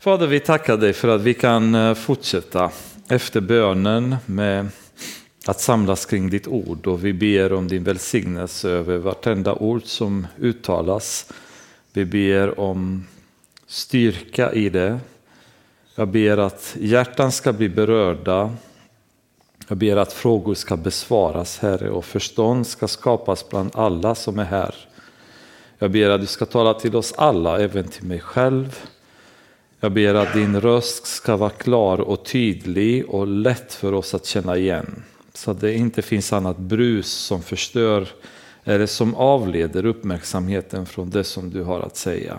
Fader, vi tackar dig för att vi kan eh, fortsätta efter bönen med att samlas kring ditt ord och vi ber om din välsignelse över vartenda ord som uttalas. Vi ber om styrka i det. Jag ber att hjärtan ska bli berörda. Jag ber att frågor ska besvaras, Herre, och förstånd ska skapas bland alla som är här. Jag ber att du ska tala till oss alla, även till mig själv. Jag ber att din röst ska vara klar och tydlig och lätt för oss att känna igen. Så att det inte finns annat brus som förstör eller som avleder uppmärksamheten från det som du har att säga.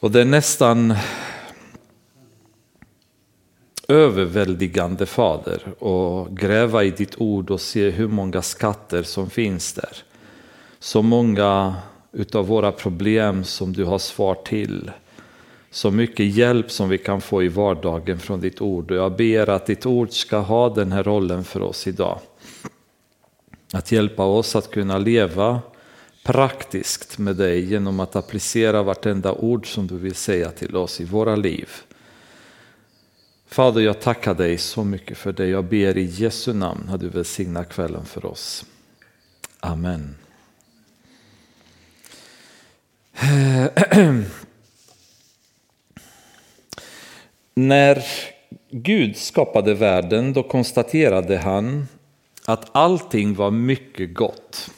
Och det är nästan överväldigande Fader och gräva i ditt ord och se hur många skatter som finns där. Så många utav våra problem som du har svar till. Så mycket hjälp som vi kan få i vardagen från ditt ord. Och jag ber att ditt ord ska ha den här rollen för oss idag. Att hjälpa oss att kunna leva praktiskt med dig genom att applicera vartenda ord som du vill säga till oss i våra liv. Fader, jag tackar dig så mycket för det. Jag ber i Jesu namn att du välsignar kvällen för oss. Amen. Eh, När Gud skapade världen då konstaterade han att allting var mycket gott.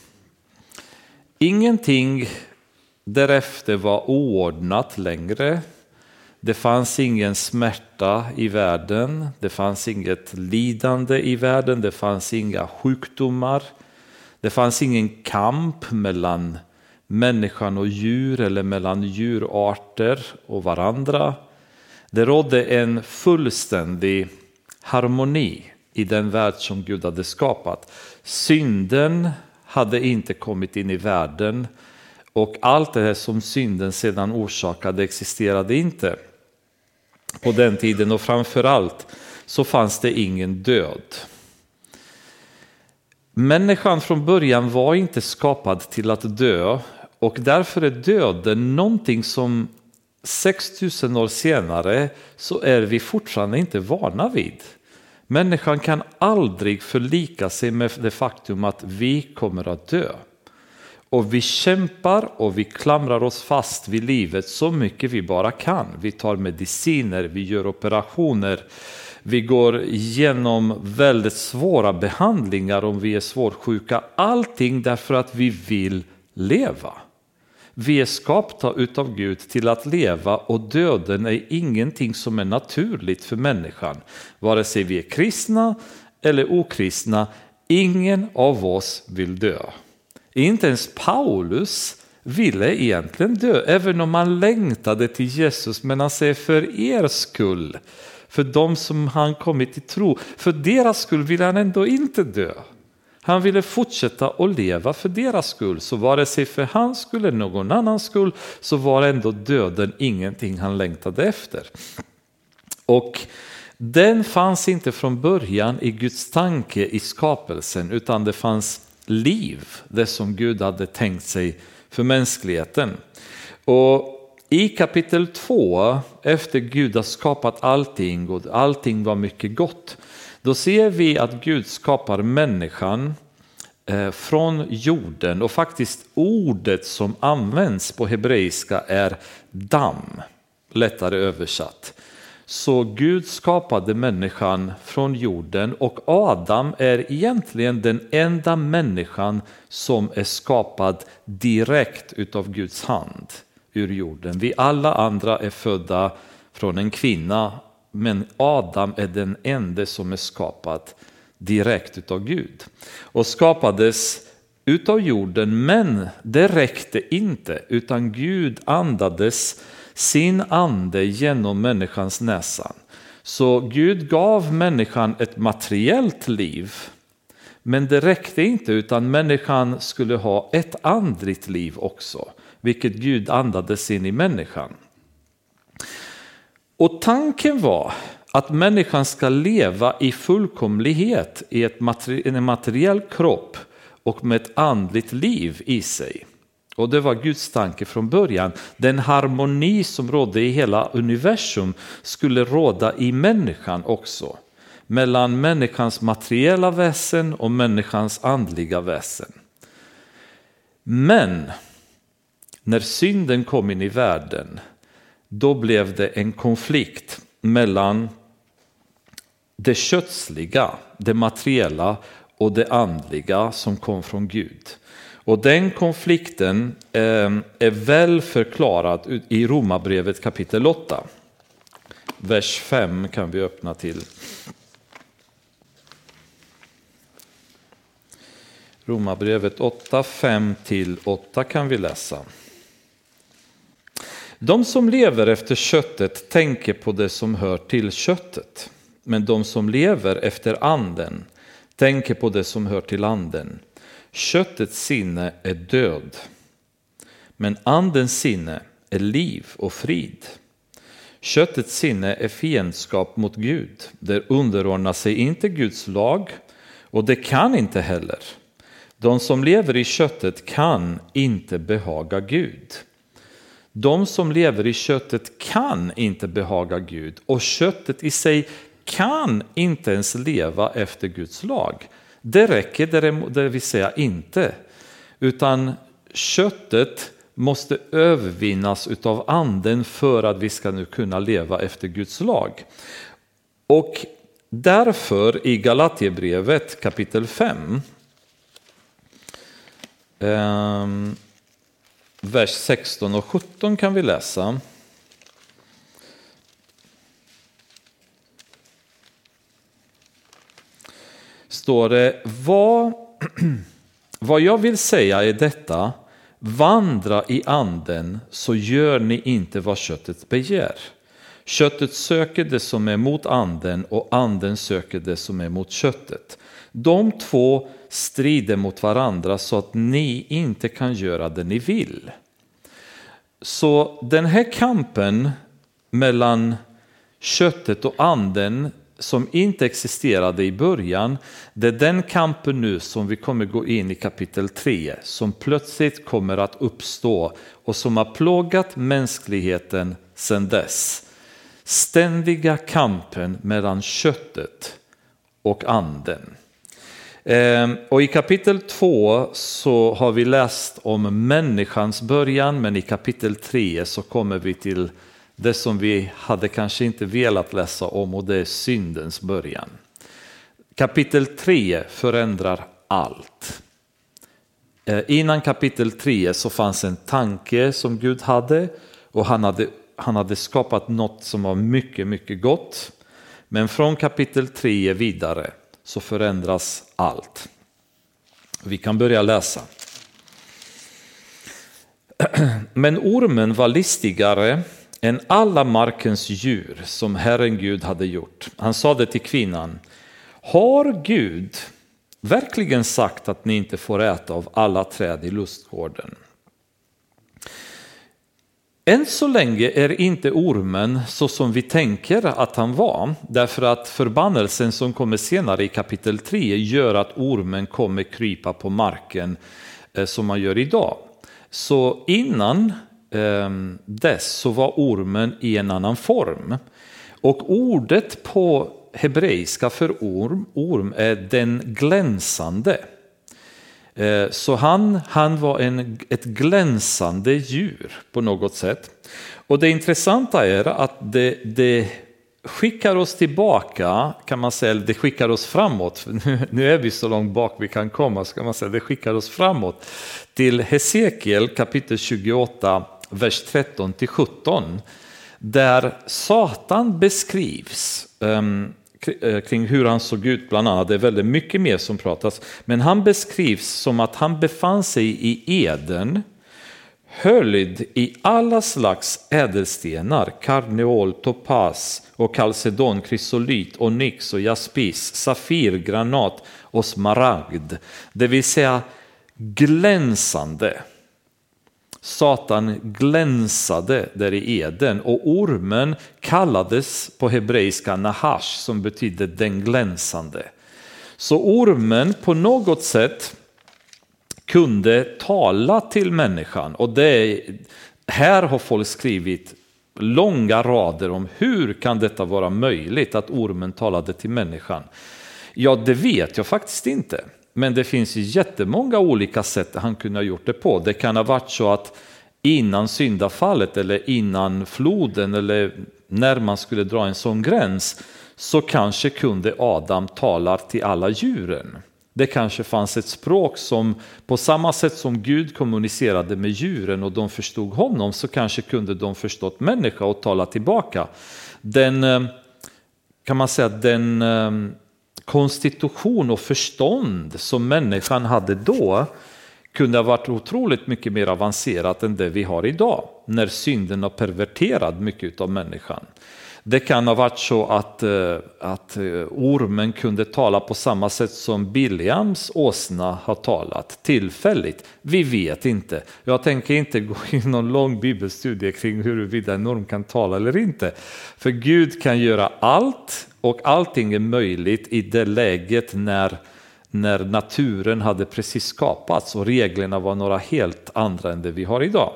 Ingenting därefter var oordnat längre. Det fanns ingen smärta i världen, det fanns inget lidande i världen, det fanns inga sjukdomar. Det fanns ingen kamp mellan människan och djur eller mellan djurarter och varandra. Det rådde en fullständig harmoni i den värld som Gud hade skapat. Synden hade inte kommit in i världen och allt det här som synden sedan orsakade existerade inte på den tiden och framförallt så fanns det ingen död. Människan från början var inte skapad till att dö och därför är döden någonting som 6000 år senare så är vi fortfarande inte vana vid. Människan kan aldrig förlika sig med det faktum att vi kommer att dö. Och vi kämpar och vi klamrar oss fast vid livet så mycket vi bara kan. Vi tar mediciner, vi gör operationer, vi går igenom väldigt svåra behandlingar om vi är svårt sjuka. Allting därför att vi vill leva. Vi är skapta utav Gud till att leva och döden är ingenting som är naturligt för människan. Vare sig vi är kristna eller okristna, ingen av oss vill dö. Inte ens Paulus ville egentligen dö, även om han längtade till Jesus. Men han säger för er skull, för de som han kommit till tro, för deras skull vill han ändå inte dö. Han ville fortsätta att leva för deras skull, så vare sig för hans skull eller någon annans skull så var ändå döden ingenting han längtade efter. Och den fanns inte från början i Guds tanke i skapelsen utan det fanns liv, det som Gud hade tänkt sig för mänskligheten. Och i kapitel 2, efter Gud har skapat allting och allting var mycket gott, då ser vi att Gud skapar människan eh, från jorden och faktiskt ordet som används på hebreiska är damm, lättare översatt. Så Gud skapade människan från jorden och Adam är egentligen den enda människan som är skapad direkt utav Guds hand ur jorden. Vi alla andra är födda från en kvinna men Adam är den enda som är skapad direkt utav Gud. Och skapades utav jorden, men det räckte inte, utan Gud andades sin ande genom människans näsan. Så Gud gav människan ett materiellt liv, men det räckte inte utan människan skulle ha ett andligt liv också, vilket Gud andades in i människan. Och tanken var att människan ska leva i fullkomlighet i ett materi en materiell kropp och med ett andligt liv i sig. Och det var Guds tanke från början. Den harmoni som rådde i hela universum skulle råda i människan också. Mellan människans materiella väsen och människans andliga väsen. Men när synden kom in i världen, då blev det en konflikt mellan det kötsliga, det materiella och det andliga som kom från Gud. Och den konflikten eh, är väl förklarad i Romarbrevet kapitel 8. Vers 5 kan vi öppna till. Romarbrevet 8, 5 till 8 kan vi läsa. De som lever efter köttet tänker på det som hör till köttet, men de som lever efter anden tänker på det som hör till anden. Köttets sinne är död, men andens sinne är liv och frid. Köttets sinne är fiendskap mot Gud, det underordnar sig inte Guds lag och det kan inte heller. De som lever i köttet kan inte behaga Gud. De som lever i köttet kan inte behaga Gud och köttet i sig kan inte ens leva efter Guds lag. Det räcker det vill säga inte, utan köttet måste övervinnas av anden för att vi ska nu kunna leva efter Guds lag. Och därför i Galaterbrevet kapitel 5 um, vers 16 och 17 kan vi läsa. står det, vad, vad jag vill säga är detta, vandra i anden så gör ni inte vad köttet begär. Köttet söker det som är mot anden och anden söker det som är mot köttet. De två strider mot varandra så att ni inte kan göra det ni vill. Så den här kampen mellan köttet och anden som inte existerade i början, det är den kampen nu som vi kommer gå in i kapitel 3 som plötsligt kommer att uppstå och som har plågat mänskligheten sedan dess. Ständiga kampen mellan köttet och anden. Ehm, och i kapitel 2 så har vi läst om människans början men i kapitel 3 så kommer vi till det som vi hade kanske inte velat läsa om och det är syndens början. Kapitel 3 förändrar allt. Ehm, innan kapitel 3 så fanns en tanke som Gud hade och han hade, han hade skapat något som var mycket, mycket gott. Men från kapitel 3 vidare så förändras allt. Vi kan börja läsa. Men ormen var listigare än alla markens djur som Herren Gud hade gjort. Han sade till kvinnan, har Gud verkligen sagt att ni inte får äta av alla träd i lustgården? Än så länge är inte ormen så som vi tänker att han var, därför att förbannelsen som kommer senare i kapitel 3 gör att ormen kommer krypa på marken eh, som man gör idag. Så innan ehm, dess så var ormen i en annan form. Och ordet på hebreiska för orm, orm är den glänsande. Eh, så han, han var en, ett glänsande djur på något sätt. Och det intressanta är att det, det skickar oss tillbaka, kan man säga, det skickar oss framåt. Nu är vi så långt bak vi kan komma, så kan man säga, det skickar oss framåt till Hesekiel kapitel 28 vers 13 till 17 där Satan beskrivs um, Eh, kring hur han såg ut bland annat. Det är väldigt mycket mer som pratas. Men han beskrivs som att han befann sig i Eden höljd i alla slags ädelstenar, karneol, topas och kalcedon, krysolit, onyx och jaspis, safir, granat och smaragd. Det vill säga glänsande Satan glänsade där i Eden och ormen kallades på hebreiska nahash som betyder den glänsande. Så ormen på något sätt kunde tala till människan. Och det, här har folk skrivit långa rader om hur kan detta vara möjligt att ormen talade till människan. Ja, det vet jag faktiskt inte. Men det finns jättemånga olika sätt han kunde ha gjort det på. Det kan ha varit så att innan syndafallet eller innan floden eller när man skulle dra en sån gräns så kanske kunde Adam tala till alla djuren. Det kanske fanns ett språk som på samma sätt som Gud kommunicerade med djuren och de förstod honom så kanske kunde de förstått människa och tala tillbaka. Den, eh, kan man säga, den eh, konstitution och förstånd som människan hade då kunde ha varit otroligt mycket mer avancerat än det vi har idag när synden har perverterat mycket av människan. Det kan ha varit så att, eh, att eh, ormen kunde tala på samma sätt som Biljams åsna har talat tillfälligt. Vi vet inte. Jag tänker inte gå in någon lång bibelstudie kring huruvida en orm kan tala eller inte. För Gud kan göra allt och allting är möjligt i det läget när, när naturen hade precis skapats och reglerna var några helt andra än det vi har idag.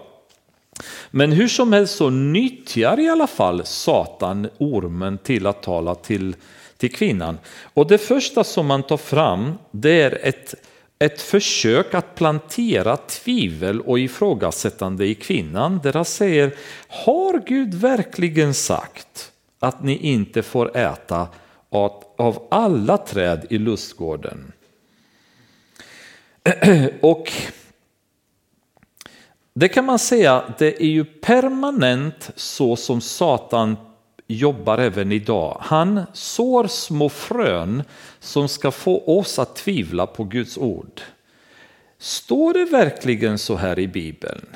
Men hur som helst så nyttjar i alla fall Satan ormen till att tala till, till kvinnan. Och det första som man tar fram det är ett, ett försök att plantera tvivel och ifrågasättande i kvinnan. Där han säger, har Gud verkligen sagt att ni inte får äta av alla träd i lustgården? Och det kan man säga, det är ju permanent så som Satan jobbar även idag. Han sår små frön som ska få oss att tvivla på Guds ord. Står det verkligen så här i Bibeln?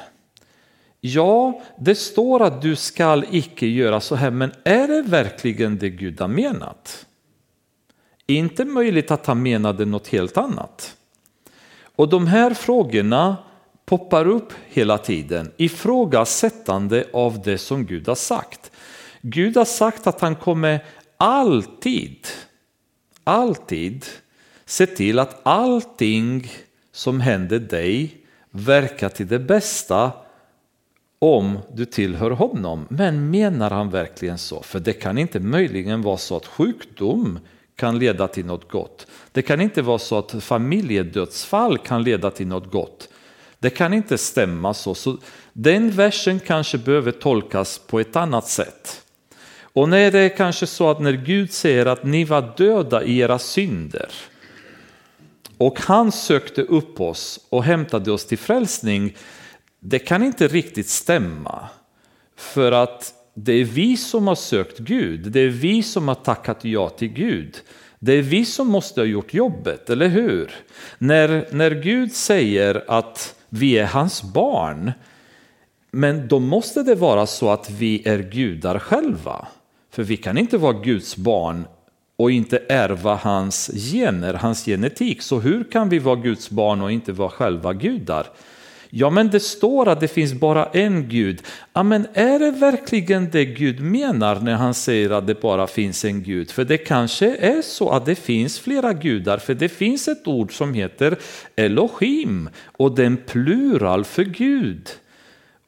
Ja, det står att du skall icke göra så här, men är det verkligen det Gud har menat? Inte möjligt att han menade något helt annat. Och de här frågorna poppar upp hela tiden, ifrågasättande av det som Gud har sagt. Gud har sagt att han kommer alltid, alltid se till att allting som händer dig verkar till det bästa om du tillhör honom. Men menar han verkligen så? För det kan inte möjligen vara så att sjukdom kan leda till något gott. Det kan inte vara så att familjedödsfall kan leda till något gott. Det kan inte stämma så. så den versen kanske behöver tolkas på ett annat sätt. Och när det är kanske så att när Gud säger att ni var döda i era synder och han sökte upp oss och hämtade oss till frälsning, det kan inte riktigt stämma. För att det är vi som har sökt Gud, det är vi som har tackat ja till Gud. Det är vi som måste ha gjort jobbet, eller hur? När, när Gud säger att vi är hans barn. Men då måste det vara så att vi är gudar själva. För vi kan inte vara Guds barn och inte ärva hans gener, hans genetik. Så hur kan vi vara Guds barn och inte vara själva gudar? Ja, men det står att det finns bara en Gud. Ja, men är det verkligen det Gud menar när han säger att det bara finns en Gud? För det kanske är så att det finns flera gudar, för det finns ett ord som heter Elohim och det är en plural för Gud.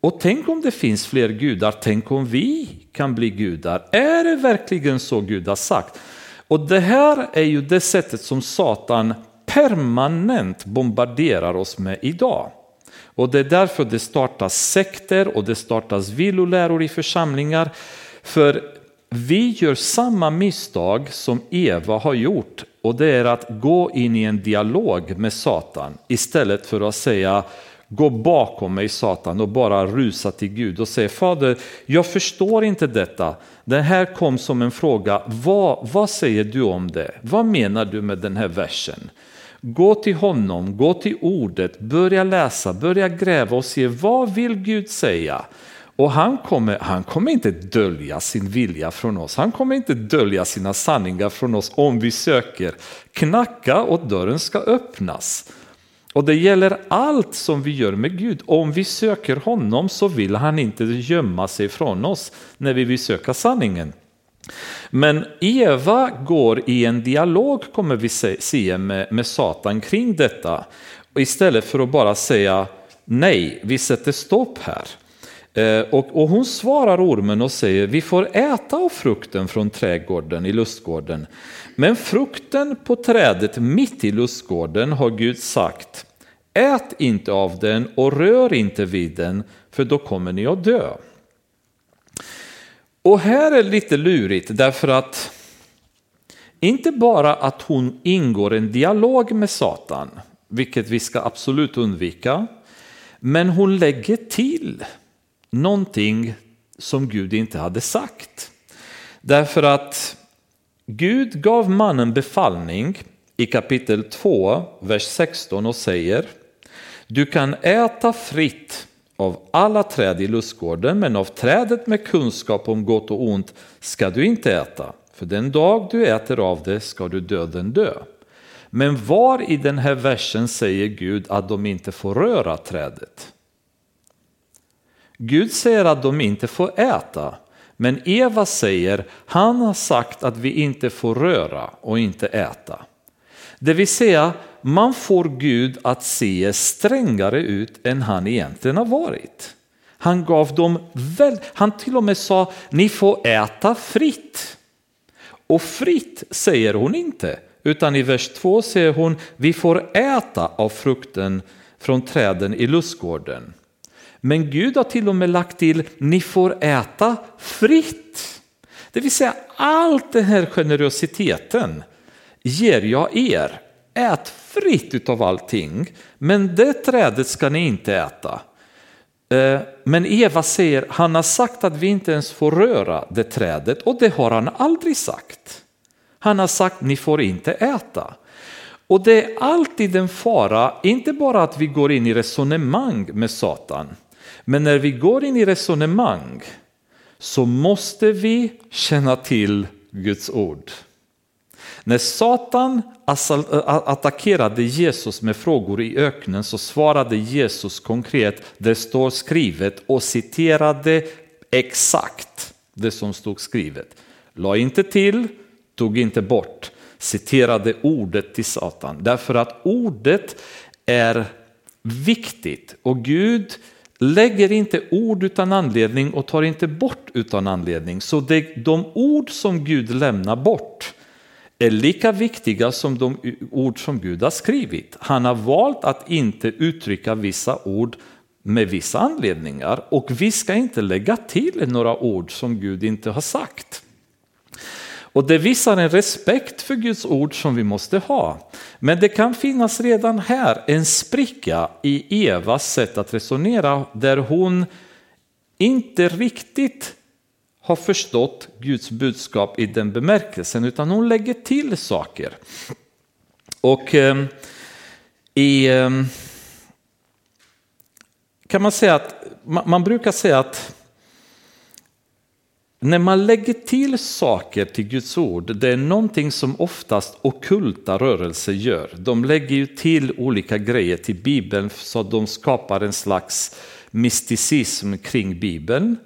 Och tänk om det finns fler gudar, tänk om vi kan bli gudar. Är det verkligen så Gud har sagt? Och det här är ju det sättet som Satan permanent bombarderar oss med idag. Och det är därför det startas sekter och det startas viloläror i församlingar. För vi gör samma misstag som Eva har gjort och det är att gå in i en dialog med Satan istället för att säga gå bakom mig Satan och bara rusa till Gud och säga Fader, jag förstår inte detta. Det här kom som en fråga, vad, vad säger du om det? Vad menar du med den här versen? Gå till honom, gå till ordet, börja läsa, börja gräva och se vad vill Gud säga. Och han kommer, han kommer inte dölja sin vilja från oss, han kommer inte dölja sina sanningar från oss om vi söker. Knacka och dörren ska öppnas. Och det gäller allt som vi gör med Gud. Om vi söker honom så vill han inte gömma sig från oss när vi vill söka sanningen. Men Eva går i en dialog kommer vi se med, med Satan kring detta. Istället för att bara säga nej, vi sätter stopp här. Eh, och, och, hon svarar ormen och säger vi får äta av frukten från trädgården i lustgården. Men frukten på trädet mitt i lustgården har Gud sagt ät inte av den och rör inte vid den för då kommer ni att dö. Och här är det lite lurigt därför att inte bara att hon ingår en dialog med Satan, vilket vi ska absolut undvika, men hon lägger till någonting som Gud inte hade sagt. Därför att Gud gav mannen befallning i kapitel 2, vers 16 och säger Du kan äta fritt av alla träd i lustgården, men av trädet med kunskap om gott och ont ska du inte äta, för den dag du äter av det ska du döden dö. Men var i den här versen säger Gud att de inte får röra trädet? Gud säger att de inte får äta, men Eva säger han har sagt att vi inte får röra och inte äta. Det vill säga, man får Gud att se strängare ut än han egentligen har varit. Han gav dem väl, han till och med sa ni får äta fritt. Och fritt säger hon inte, utan i vers 2 säger hon vi får äta av frukten från träden i lustgården. Men Gud har till och med lagt till ni får äta fritt. Det vill säga allt den här generositeten ger jag er. Ät fritt utav allting, men det trädet ska ni inte äta. Eh, men Eva säger, han har sagt att vi inte ens får röra det trädet och det har han aldrig sagt. Han har sagt, ni får inte äta. Och det är alltid en fara, inte bara att vi går in i resonemang med Satan, men när vi går in i resonemang så måste vi känna till Guds ord. När Satan attackerade Jesus med frågor i öknen så svarade Jesus konkret, det står skrivet och citerade exakt det som stod skrivet. La inte till, tog inte bort, citerade ordet till Satan. Därför att ordet är viktigt och Gud lägger inte ord utan anledning och tar inte bort utan anledning. Så det, de ord som Gud lämnar bort är lika viktiga som de ord som Gud har skrivit. Han har valt att inte uttrycka vissa ord med vissa anledningar och vi ska inte lägga till några ord som Gud inte har sagt. Och det visar en respekt för Guds ord som vi måste ha. Men det kan finnas redan här en spricka i Evas sätt att resonera där hon inte riktigt har förstått Guds budskap i den bemärkelsen utan hon lägger till saker. Och eh, i, eh, kan man säga att man, man brukar säga att när man lägger till saker till Guds ord, det är någonting som oftast okulta rörelser gör. De lägger ju till olika grejer till Bibeln så att de skapar en slags mysticism kring Bibeln.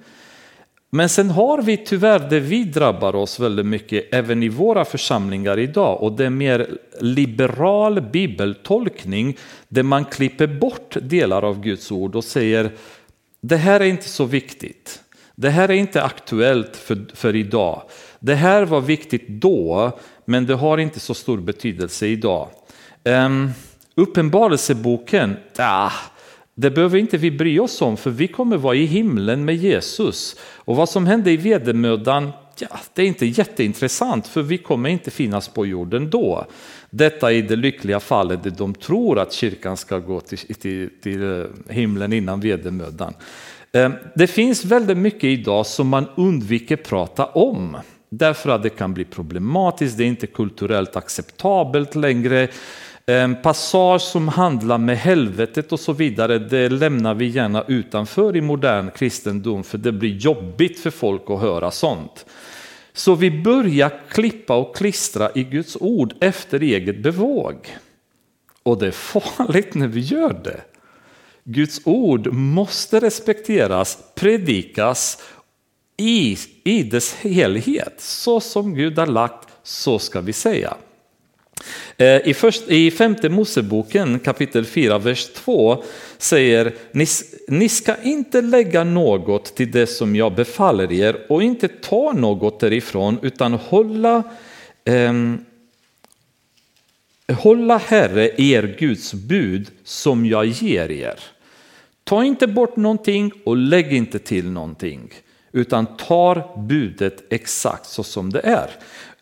Men sen har vi tyvärr det vi drabbar oss väldigt mycket även i våra församlingar idag och det är mer liberal bibeltolkning där man klipper bort delar av Guds ord och säger det här är inte så viktigt. Det här är inte aktuellt för, för idag. Det här var viktigt då, men det har inte så stor betydelse idag. Um, uppenbarelseboken, ah, det behöver inte vi bry oss om för vi kommer vara i himlen med Jesus. Och vad som hände i vedermödan, ja, det är inte jätteintressant för vi kommer inte finnas på jorden då. Detta är det lyckliga fallet där de tror att kyrkan ska gå till, till, till eh, himlen innan vedermödan. Eh, det finns väldigt mycket idag som man undviker prata om därför att det kan bli problematiskt, det är inte kulturellt acceptabelt längre. En passage som handlar med helvetet och så vidare, det lämnar vi gärna utanför i modern kristendom för det blir jobbigt för folk att höra sånt. Så vi börjar klippa och klistra i Guds ord efter eget bevåg. Och det är farligt när vi gör det. Guds ord måste respekteras, predikas i, i dess helhet. Så som Gud har lagt, så ska vi säga. Eh, I, först, I femte Moseboken kapitel 4, vers 2 säger ni, ni ska inte lägga något till det som jag befaller er och inte ta något därifrån utan hålla eh, Hålla Herre er Guds bud som jag ger er. Ta inte bort någonting och lägg inte till någonting utan tar budet exakt så som det är.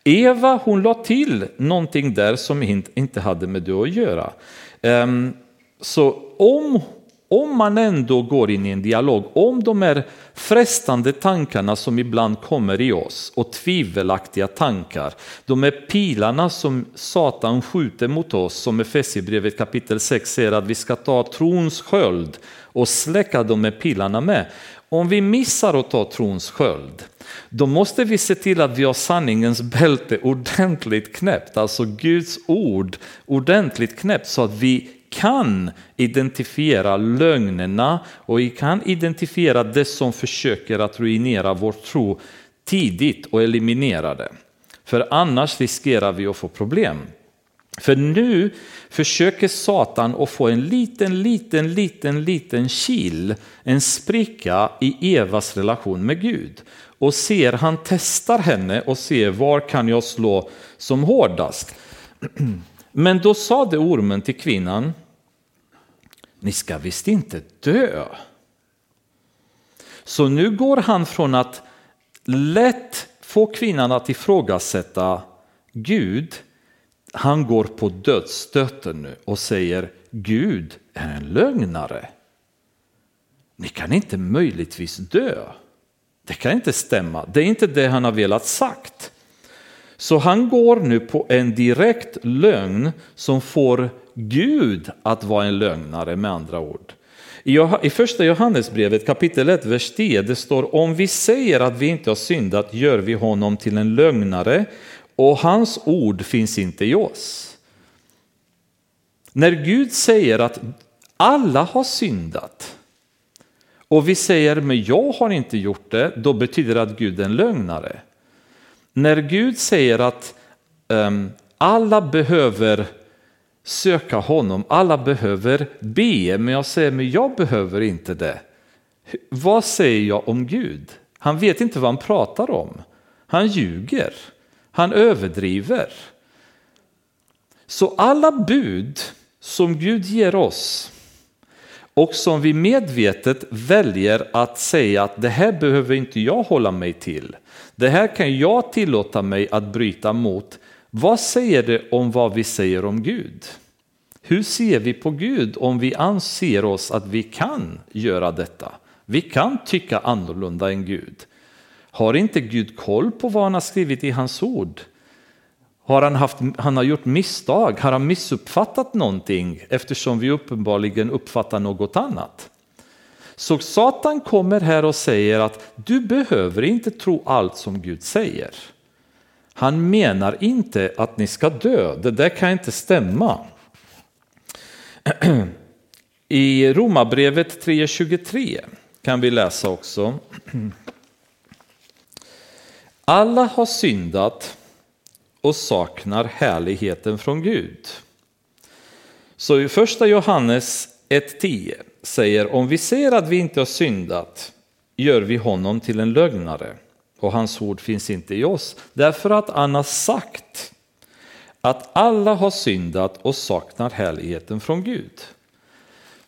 Eva hon la till någonting där som inte hade med det att göra. Ehm, så om om man ändå går in i en dialog, om de här frestande tankarna som ibland kommer i oss och tvivelaktiga tankar, de här pilarna som Satan skjuter mot oss, som Efesierbrevet kapitel 6 säger att vi ska ta trons sköld och släcka de här pilarna med. Om vi missar att ta trons sköld, då måste vi se till att vi har sanningens bälte ordentligt knäppt, alltså Guds ord ordentligt knäppt så att vi kan identifiera lögnerna och vi kan identifiera det som försöker att ruinera vår tro tidigt och eliminera det. För annars riskerar vi att få problem. För nu försöker Satan att få en liten, liten, liten, liten kil, en spricka i Evas relation med Gud. Och ser, han testar henne och ser var kan jag slå som hårdast. Men då sade ormen till kvinnan, ni ska visst inte dö. Så nu går han från att lätt få kvinnan att ifrågasätta Gud, han går på dödsstöten nu och säger Gud är en lögnare. Ni kan inte möjligtvis dö. Det kan inte stämma, det är inte det han har velat sagt. Så han går nu på en direkt lögn som får Gud att vara en lögnare med andra ord. I första Johannesbrevet kapitel 1, vers 10, det står om vi säger att vi inte har syndat gör vi honom till en lögnare och hans ord finns inte i oss. När Gud säger att alla har syndat och vi säger men jag har inte gjort det, då betyder det att Gud är en lögnare. När Gud säger att um, alla behöver söka honom, alla behöver be, men jag säger men jag behöver inte det. Vad säger jag om Gud? Han vet inte vad han pratar om. Han ljuger, han överdriver. Så alla bud som Gud ger oss och som vi medvetet väljer att säga att det här behöver inte jag hålla mig till. Det här kan jag tillåta mig att bryta mot. Vad säger det om vad vi säger om Gud? Hur ser vi på Gud om vi anser oss att vi kan göra detta? Vi kan tycka annorlunda än Gud. Har inte Gud koll på vad han har skrivit i hans ord? Har han, haft, han har gjort misstag? Har han missuppfattat någonting eftersom vi uppenbarligen uppfattar något annat? Så Satan kommer här och säger att du behöver inte tro allt som Gud säger. Han menar inte att ni ska dö, det där kan inte stämma. I Romarbrevet 3.23 kan vi läsa också. Alla har syndat och saknar härligheten från Gud. Så i första Johannes 1.10 säger om vi ser att vi inte har syndat gör vi honom till en lögnare och hans ord finns inte i oss. Därför att han har sagt att alla har syndat och saknar härligheten från Gud.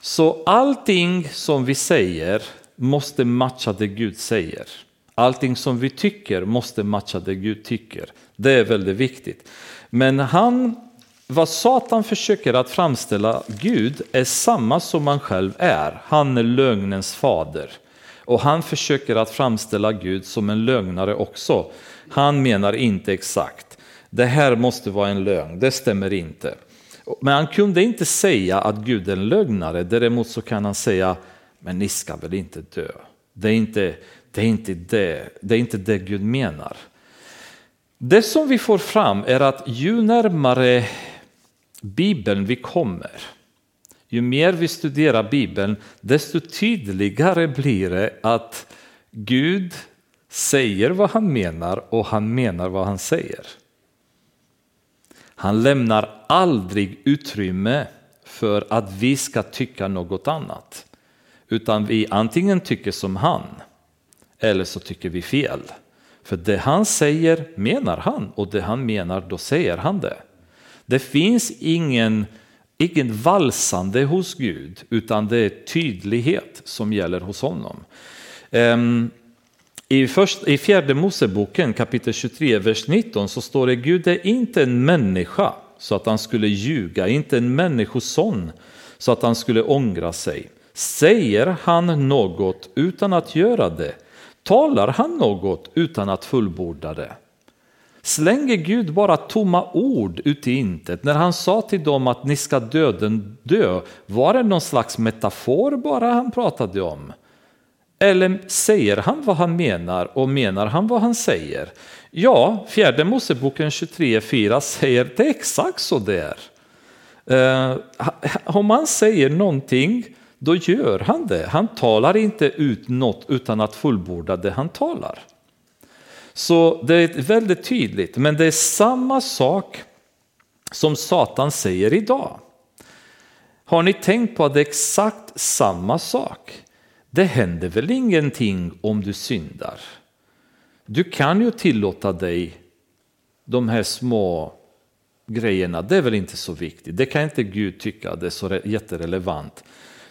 Så allting som vi säger måste matcha det Gud säger. Allting som vi tycker måste matcha det Gud tycker. Det är väldigt viktigt. Men han, vad Satan försöker att framställa Gud är samma som man själv är. Han är lögnens fader. Och han försöker att framställa Gud som en lögnare också. Han menar inte exakt, det här måste vara en lögn, det stämmer inte. Men han kunde inte säga att Gud är en lögnare, däremot så kan han säga, men ni ska väl inte dö. Det är inte, det är inte det, det är inte det Gud menar. Det som vi får fram är att ju närmare Bibeln vi kommer, ju mer vi studerar Bibeln, desto tydligare blir det att Gud säger vad han menar och han menar vad han säger. Han lämnar aldrig utrymme för att vi ska tycka något annat. Utan vi antingen tycker som han eller så tycker vi fel. För det han säger menar han och det han menar då säger han det. Det finns ingen, ingen valsande hos Gud utan det är tydlighet som gäller hos honom. Um, i, först, I fjärde Moseboken kapitel 23, vers 19 så står det Gud är inte en människa så att han skulle ljuga, inte en människoson så att han skulle ångra sig. Säger han något utan att göra det? Talar han något utan att fullborda det? Slänger Gud bara tomma ord ut i intet? När han sa till dem att ni ska döden dö, var det någon slags metafor bara han pratade om? Eller säger han vad han menar och menar han vad han säger? Ja, fjärde Moseboken 23.4 säger det exakt så där. Eh, om man säger någonting, då gör han det. Han talar inte ut något utan att fullborda det han talar. Så det är väldigt tydligt, men det är samma sak som Satan säger idag. Har ni tänkt på att det är exakt samma sak? Det händer väl ingenting om du syndar? Du kan ju tillåta dig de här små grejerna, det är väl inte så viktigt. Det kan inte Gud tycka det är så jätterelevant.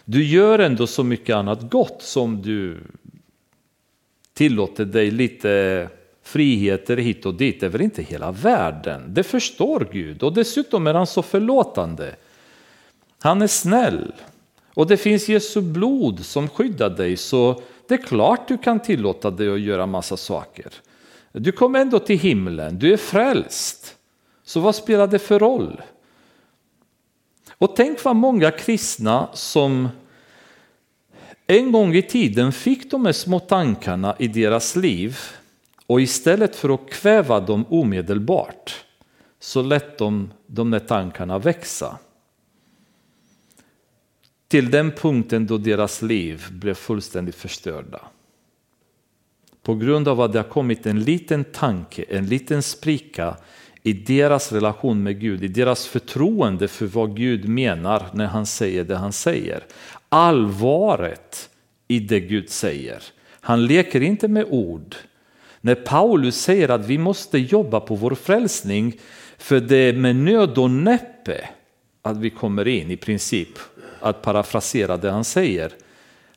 Du gör ändå så mycket annat gott som du tillåter dig lite friheter hit och dit. Det är väl inte hela världen. Det förstår Gud och dessutom är han så förlåtande. Han är snäll och det finns Jesu blod som skyddar dig så det är klart du kan tillåta dig att göra massa saker. Du kommer ändå till himlen, du är frälst. Så vad spelar det för roll? Och tänk vad många kristna som en gång i tiden fick de här små tankarna i deras liv och istället för att kväva dem omedelbart så lät de de där tankarna växa. Till den punkten då deras liv blev fullständigt förstörda. På grund av att det har kommit en liten tanke, en liten spricka i deras relation med Gud, i deras förtroende för vad Gud menar när han säger det han säger. Allvaret i det Gud säger. Han leker inte med ord. När Paulus säger att vi måste jobba på vår frälsning för det är med nöd och näppe att vi kommer in i princip, att parafrasera det han säger.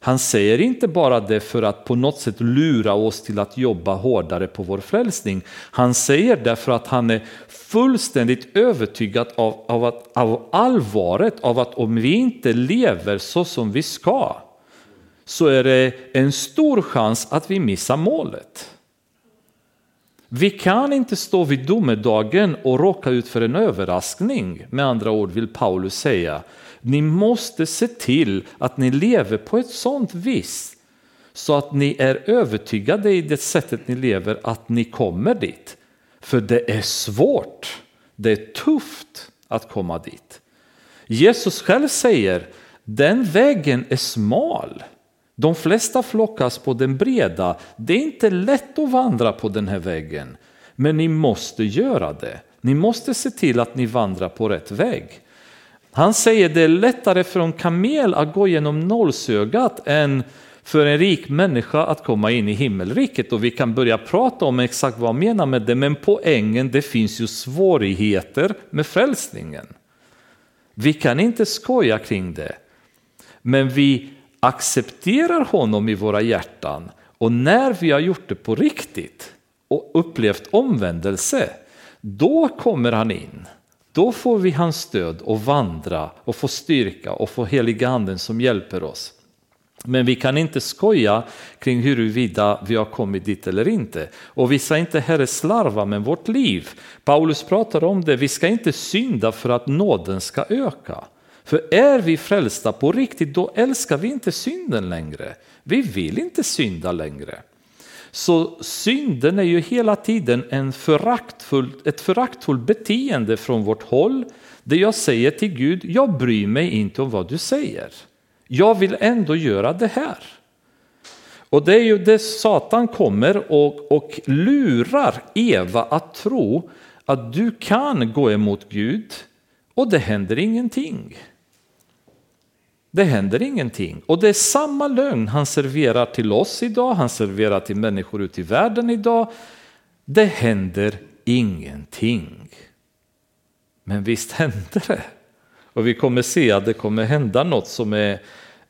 Han säger inte bara det för att på något sätt lura oss till att jobba hårdare på vår frälsning. Han säger det för att han är fullständigt övertygad av, av, att, av allvaret av att om vi inte lever så som vi ska så är det en stor chans att vi missar målet. Vi kan inte stå vid domedagen och råka ut för en överraskning. Med andra ord vill Paulus säga. Ni måste se till att ni lever på ett sådant vis så att ni är övertygade i det sättet ni lever att ni kommer dit. För det är svårt, det är tufft att komma dit. Jesus själv säger den vägen är smal. De flesta flockas på den breda. Det är inte lätt att vandra på den här vägen. Men ni måste göra det. Ni måste se till att ni vandrar på rätt väg. Han säger det är lättare för en kamel att gå genom nålsögat än för en rik människa att komma in i himmelriket och vi kan börja prata om exakt vad han menar med det men poängen det finns ju svårigheter med frälsningen. Vi kan inte skoja kring det men vi accepterar honom i våra hjärtan och när vi har gjort det på riktigt och upplevt omvändelse, då kommer han in. Då får vi hans stöd och vandra och få styrka och få heliga anden som hjälper oss. Men vi kan inte skoja kring huruvida vi har kommit dit eller inte. Och vi ska inte heller slarva med vårt liv. Paulus pratar om det, vi ska inte synda för att nåden ska öka. För är vi frälsta på riktigt, då älskar vi inte synden längre. Vi vill inte synda längre. Så synden är ju hela tiden en föraktfull, ett föraktfullt beteende från vårt håll. Det jag säger till Gud, jag bryr mig inte om vad du säger. Jag vill ändå göra det här. Och det är ju det Satan kommer och, och lurar Eva att tro att du kan gå emot Gud och det händer ingenting. Det händer ingenting. Och det är samma lögn han serverar till oss idag, han serverar till människor ute i världen idag. Det händer ingenting. Men visst händer det. Och vi kommer se att det kommer hända något som är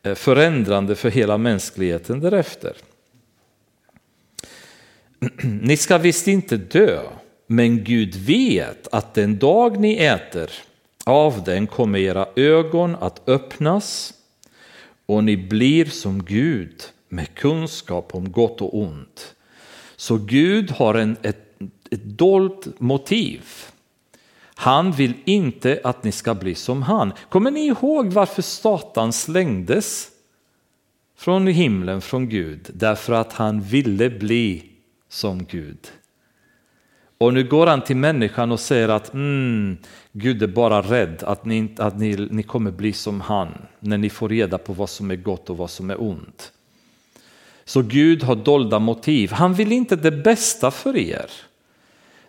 eh, förändrande för hela mänskligheten därefter. Ni ska visst inte dö, men Gud vet att den dag ni äter av den kommer era ögon att öppnas och ni blir som Gud med kunskap om gott och ont. Så Gud har en, ett, ett dolt motiv. Han vill inte att ni ska bli som han. Kommer ni ihåg varför Satan slängdes från himlen, från Gud? Därför att han ville bli som Gud. Och nu går han till människan och säger att mm, Gud är bara rädd att, ni, att ni, ni kommer bli som han när ni får reda på vad som är gott och vad som är ont. Så Gud har dolda motiv. Han vill inte det bästa för er.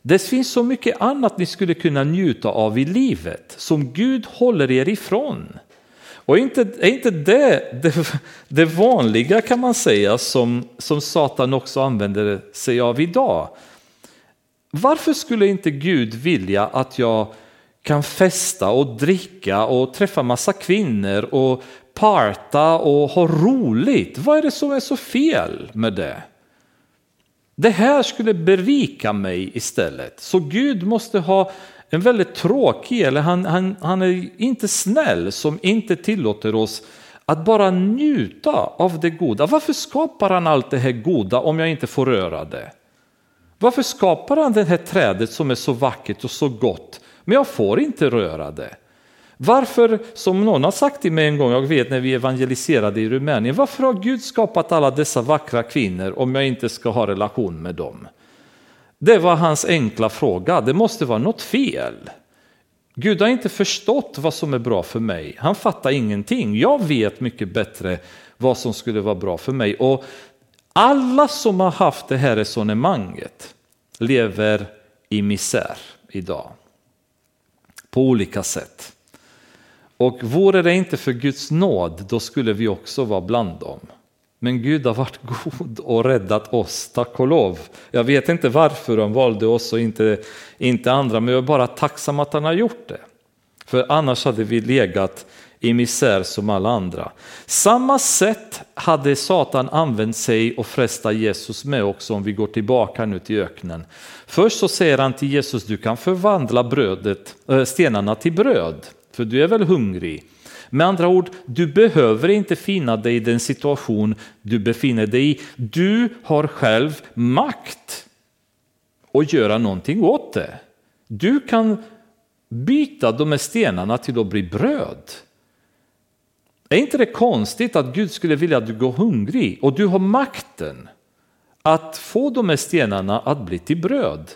Det finns så mycket annat ni skulle kunna njuta av i livet som Gud håller er ifrån. Och inte, är inte det, det, det vanliga kan man säga som, som Satan också använder sig av idag? Varför skulle inte Gud vilja att jag kan festa och dricka och träffa massa kvinnor och parta och ha roligt? Vad är det som är så fel med det? Det här skulle berika mig istället. Så Gud måste ha en väldigt tråkig, eller han, han, han är inte snäll som inte tillåter oss att bara njuta av det goda. Varför skapar han allt det här goda om jag inte får röra det? Varför skapar han det här trädet som är så vackert och så gott, men jag får inte röra det? Varför, som någon har sagt till mig en gång, jag vet när vi evangeliserade i Rumänien, varför har Gud skapat alla dessa vackra kvinnor om jag inte ska ha relation med dem? Det var hans enkla fråga, det måste vara något fel. Gud har inte förstått vad som är bra för mig, han fattar ingenting. Jag vet mycket bättre vad som skulle vara bra för mig. Och alla som har haft det här resonemanget lever i misär idag. På olika sätt. Och vore det inte för Guds nåd, då skulle vi också vara bland dem. Men Gud har varit god och räddat oss, tack och lov. Jag vet inte varför han valde oss och inte, inte andra, men jag är bara tacksam att han har gjort det. För annars hade vi legat i misär som alla andra. Samma sätt hade Satan använt sig och frestat Jesus med också om vi går tillbaka nu till öknen. Först så säger han till Jesus, du kan förvandla brödet, eh, stenarna till bröd, för du är väl hungrig. Med andra ord, du behöver inte finna dig i den situation du befinner dig i. Du har själv makt att göra någonting åt det. Du kan byta de här stenarna till att bli bröd. Är inte det konstigt att Gud skulle vilja att du går hungrig och du har makten att få de här stenarna att bli till bröd?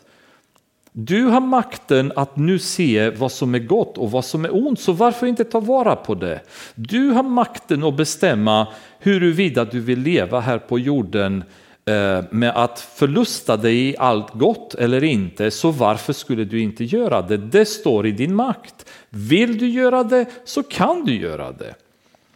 Du har makten att nu se vad som är gott och vad som är ont, så varför inte ta vara på det? Du har makten att bestämma huruvida du vill leva här på jorden eh, med att förlusta dig i allt gott eller inte, så varför skulle du inte göra det? Det står i din makt. Vill du göra det så kan du göra det.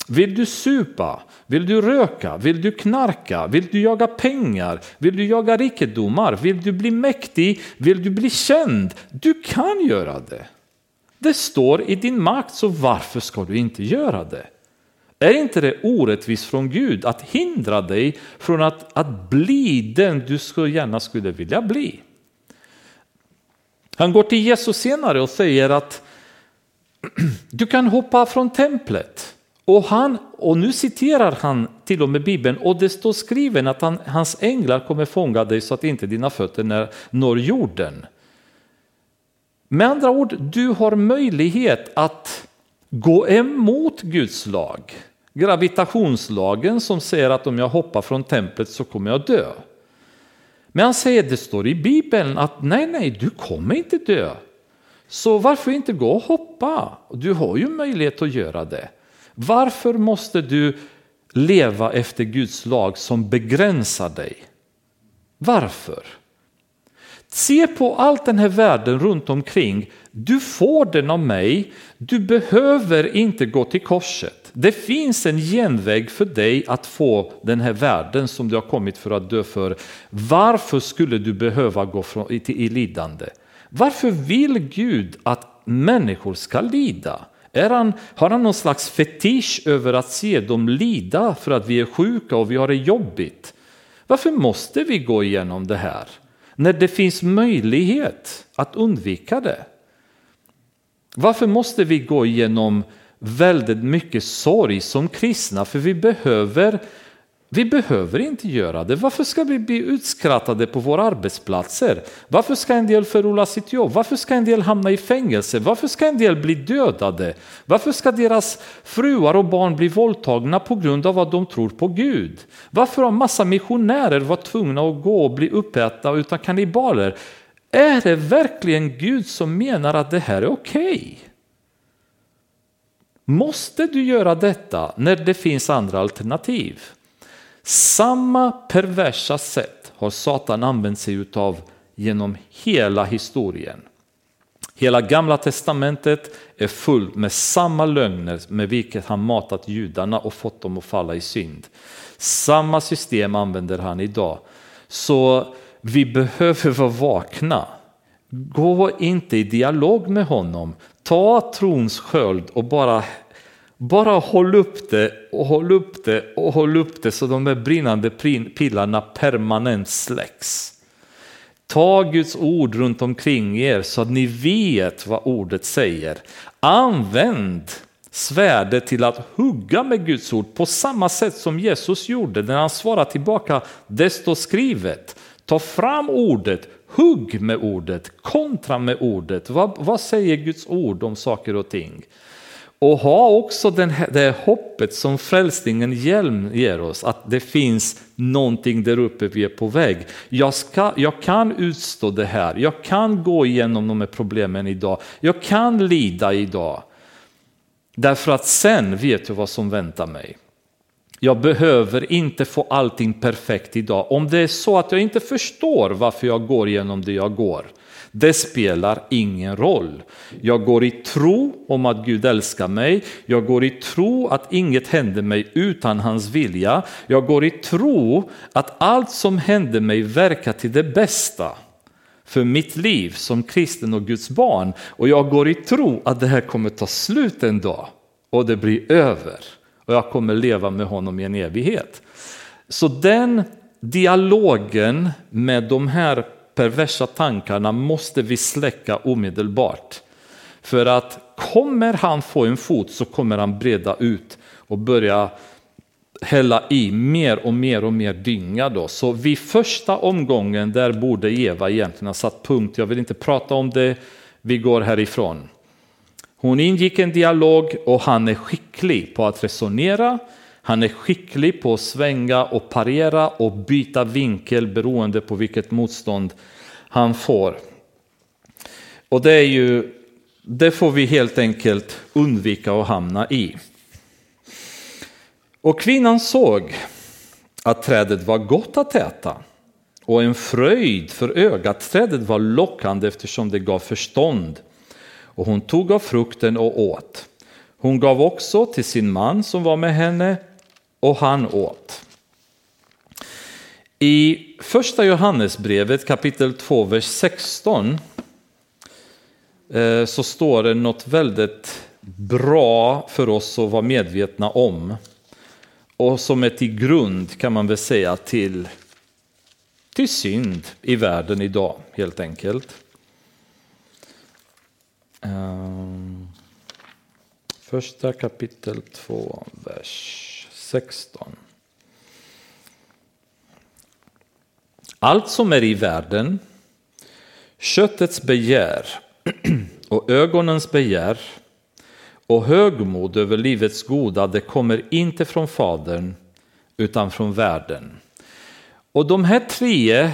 Vill du supa? Vill du röka? Vill du knarka? Vill du jaga pengar? Vill du jaga rikedomar? Vill du bli mäktig? Vill du bli känd? Du kan göra det. Det står i din makt, så varför ska du inte göra det? Är inte det orättvist från Gud att hindra dig från att, att bli den du så gärna skulle vilja bli? Han går till Jesus senare och säger att du kan hoppa från templet. Och, han, och nu citerar han till och med Bibeln och det står skriven att han, hans änglar kommer fånga dig så att inte dina fötter när, når jorden. Med andra ord, du har möjlighet att gå emot Guds lag. Gravitationslagen som säger att om jag hoppar från templet så kommer jag dö. Men han säger, det står i Bibeln att nej, nej, du kommer inte dö. Så varför inte gå och hoppa? Du har ju möjlighet att göra det. Varför måste du leva efter Guds lag som begränsar dig? Varför? Se på allt den här världen runt omkring. Du får den av mig. Du behöver inte gå till korset. Det finns en genväg för dig att få den här världen som du har kommit för att dö för. Varför skulle du behöva gå i lidande? Varför vill Gud att människor ska lida? Är han, har han någon slags fetisch över att se dem lida för att vi är sjuka och vi har det jobbigt? Varför måste vi gå igenom det här? När det finns möjlighet att undvika det. Varför måste vi gå igenom väldigt mycket sorg som kristna? För vi behöver vi behöver inte göra det. Varför ska vi bli utskrattade på våra arbetsplatser? Varför ska en del förlora sitt jobb? Varför ska en del hamna i fängelse? Varför ska en del bli dödade? Varför ska deras fruar och barn bli våldtagna på grund av att de tror på Gud? Varför har massa missionärer varit tvungna att gå och bli uppätna utan kannibaler? Är det verkligen Gud som menar att det här är okej? Okay? Måste du göra detta när det finns andra alternativ? Samma perversa sätt har Satan använt sig utav genom hela historien. Hela gamla testamentet är fullt med samma lögner med vilket han matat judarna och fått dem att falla i synd. Samma system använder han idag. Så vi behöver vara vakna. Gå inte i dialog med honom. Ta trons sköld och bara bara håll upp det och håll upp det och håll upp det så de där brinnande pilarna permanent släcks. Ta Guds ord runt omkring er så att ni vet vad ordet säger. Använd svärdet till att hugga med Guds ord på samma sätt som Jesus gjorde när han svarade tillbaka, det står skrivet. Ta fram ordet, hugg med ordet, kontra med ordet. Vad, vad säger Guds ord om saker och ting? Och ha också den här, det hoppet som frälsningen ger oss, att det finns någonting där uppe vi är på väg. Jag, ska, jag kan utstå det här, jag kan gå igenom de här problemen idag, jag kan lida idag. Därför att sen vet jag vad som väntar mig. Jag behöver inte få allting perfekt idag. Om det är så att jag inte förstår varför jag går igenom det jag går, det spelar ingen roll. Jag går i tro om att Gud älskar mig. Jag går i tro att inget händer mig utan hans vilja. Jag går i tro att allt som händer mig verkar till det bästa för mitt liv som kristen och Guds barn. Och jag går i tro att det här kommer ta slut en dag och det blir över. Och jag kommer leva med honom i en evighet. Så den dialogen med de här perversa tankarna måste vi släcka omedelbart. För att kommer han få en fot så kommer han breda ut och börja hälla i mer och mer och mer dynga. Då. Så vid första omgången där borde Eva egentligen ha satt punkt. Jag vill inte prata om det, vi går härifrån. Hon ingick en dialog och han är skicklig på att resonera. Han är skicklig på att svänga och parera och byta vinkel beroende på vilket motstånd han får. Och det är ju, det får vi helt enkelt undvika att hamna i. Och kvinnan såg att trädet var gott att äta och en fröjd för ögat. Trädet var lockande eftersom det gav förstånd. Och hon tog av frukten och åt. Hon gav också till sin man som var med henne och han åt. I första Johannesbrevet kapitel 2, vers 16 eh, så står det något väldigt bra för oss att vara medvetna om. Och som är till grund kan man väl säga till, till synd i världen idag helt enkelt. Eh, första kapitel 2, vers 16. Allt som är i världen, köttets begär och ögonens begär och högmod över livets goda, det kommer inte från Fadern utan från världen. Och de här tre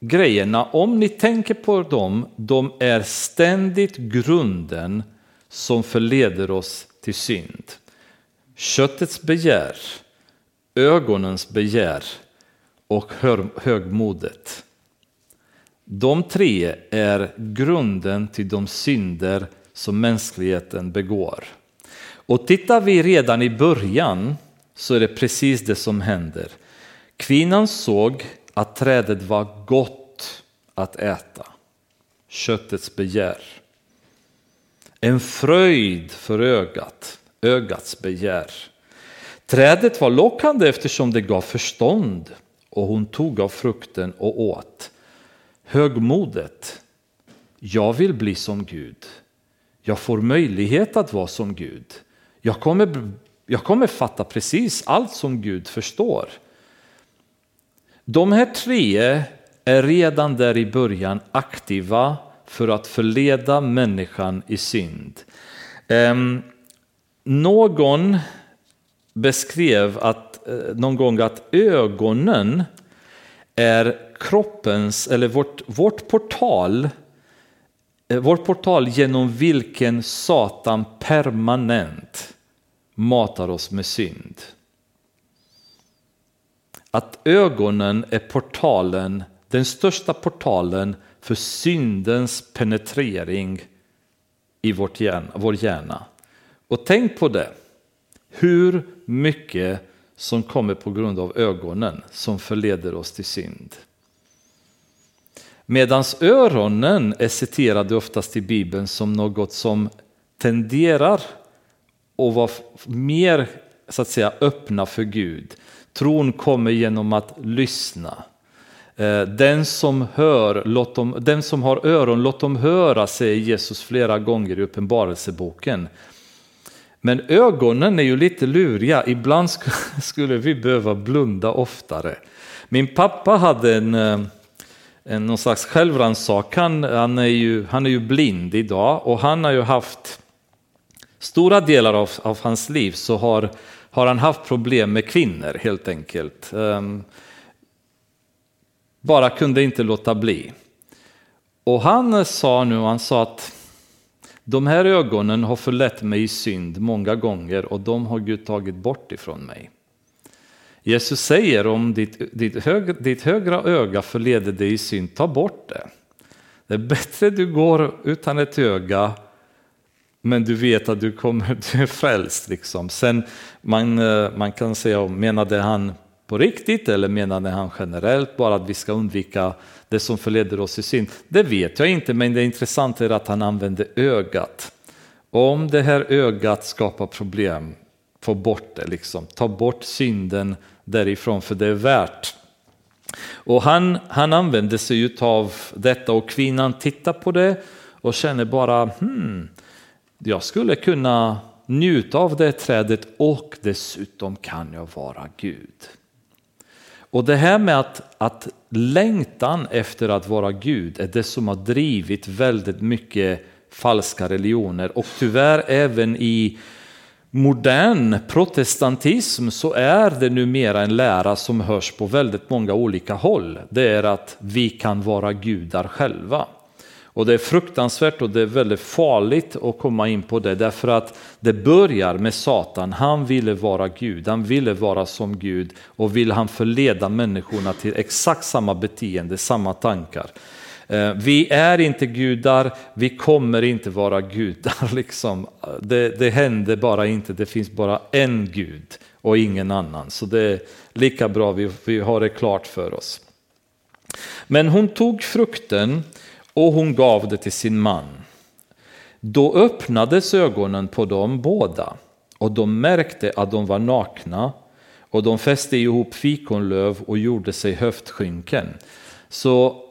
grejerna, om ni tänker på dem, de är ständigt grunden som förleder oss till synd. Köttets begär, ögonens begär och högmodet. De tre är grunden till de synder som mänskligheten begår. Och tittar vi redan i början så är det precis det som händer. Kvinnan såg att trädet var gott att äta, köttets begär. En fröjd för ögat, ögats begär. Trädet var lockande eftersom det gav förstånd och hon tog av frukten och åt. Högmodet, jag vill bli som Gud. Jag får möjlighet att vara som Gud. Jag kommer, jag kommer fatta precis allt som Gud förstår. De här tre är redan där i början aktiva för att förleda människan i synd. Um, någon beskrev att, eh, någon gång att ögonen är kroppens, eller vårt, vårt portal, eh, vår portal genom vilken Satan permanent matar oss med synd. Att ögonen är portalen, den största portalen för syndens penetrering i vårt hjärna, vår hjärna. Och tänk på det, hur mycket som kommer på grund av ögonen som förleder oss till synd. Medan öronen är citerade oftast i Bibeln som något som tenderar att vara mer så att säga, öppna för Gud. Tron kommer genom att lyssna. Eh, den som, hör, låt dem, den som har öron, låt dem höra, säger Jesus flera gånger i Uppenbarelseboken. Men ögonen är ju lite luriga, ibland skulle vi behöva blunda oftare. Min pappa hade en, eh, en någon slags självrannsakan, han, är ju, han är ju blind idag och han har ju haft stora delar av, av hans liv så har, har han haft problem med kvinnor helt enkelt. Ehm, bara kunde inte låta bli. Och han sa nu, han sa att de här ögonen har förlett mig i synd många gånger och de har Gud tagit bort ifrån mig. Jesus säger om ditt, ditt, hög, ditt högra öga förleder dig i synd, ta bort det. Det är bättre du går utan ett öga men du vet att du, kommer, du är frälst. Liksom. Sen man, eh, man kan säga, menade han på riktigt eller menade han generellt bara att vi ska undvika det som förleder oss i synd? Det vet jag inte, men det intressanta är att han använder ögat. Om det här ögat skapar problem, få bort det, liksom. ta bort synden därifrån, för det är värt. Och han, han använder sig av detta och kvinnan tittar på det och känner bara, hmm, jag skulle kunna njuta av det trädet och dessutom kan jag vara Gud. Och det här med att, att längtan efter att vara Gud är det som har drivit väldigt mycket falska religioner och tyvärr även i modern protestantism så är det numera en lära som hörs på väldigt många olika håll. Det är att vi kan vara gudar själva. Och det är fruktansvärt och det är väldigt farligt att komma in på det därför att det börjar med Satan. Han ville vara Gud, han ville vara som Gud och vill han förleda människorna till exakt samma beteende, samma tankar. Eh, vi är inte gudar, vi kommer inte vara gudar. Liksom. Det, det händer bara inte, det finns bara en Gud och ingen annan. Så det är lika bra vi, vi har det klart för oss. Men hon tog frukten och hon gav det till sin man. Då öppnades ögonen på dem båda och de märkte att de var nakna och de fäste ihop fikonlöv och gjorde sig höftskynken. Så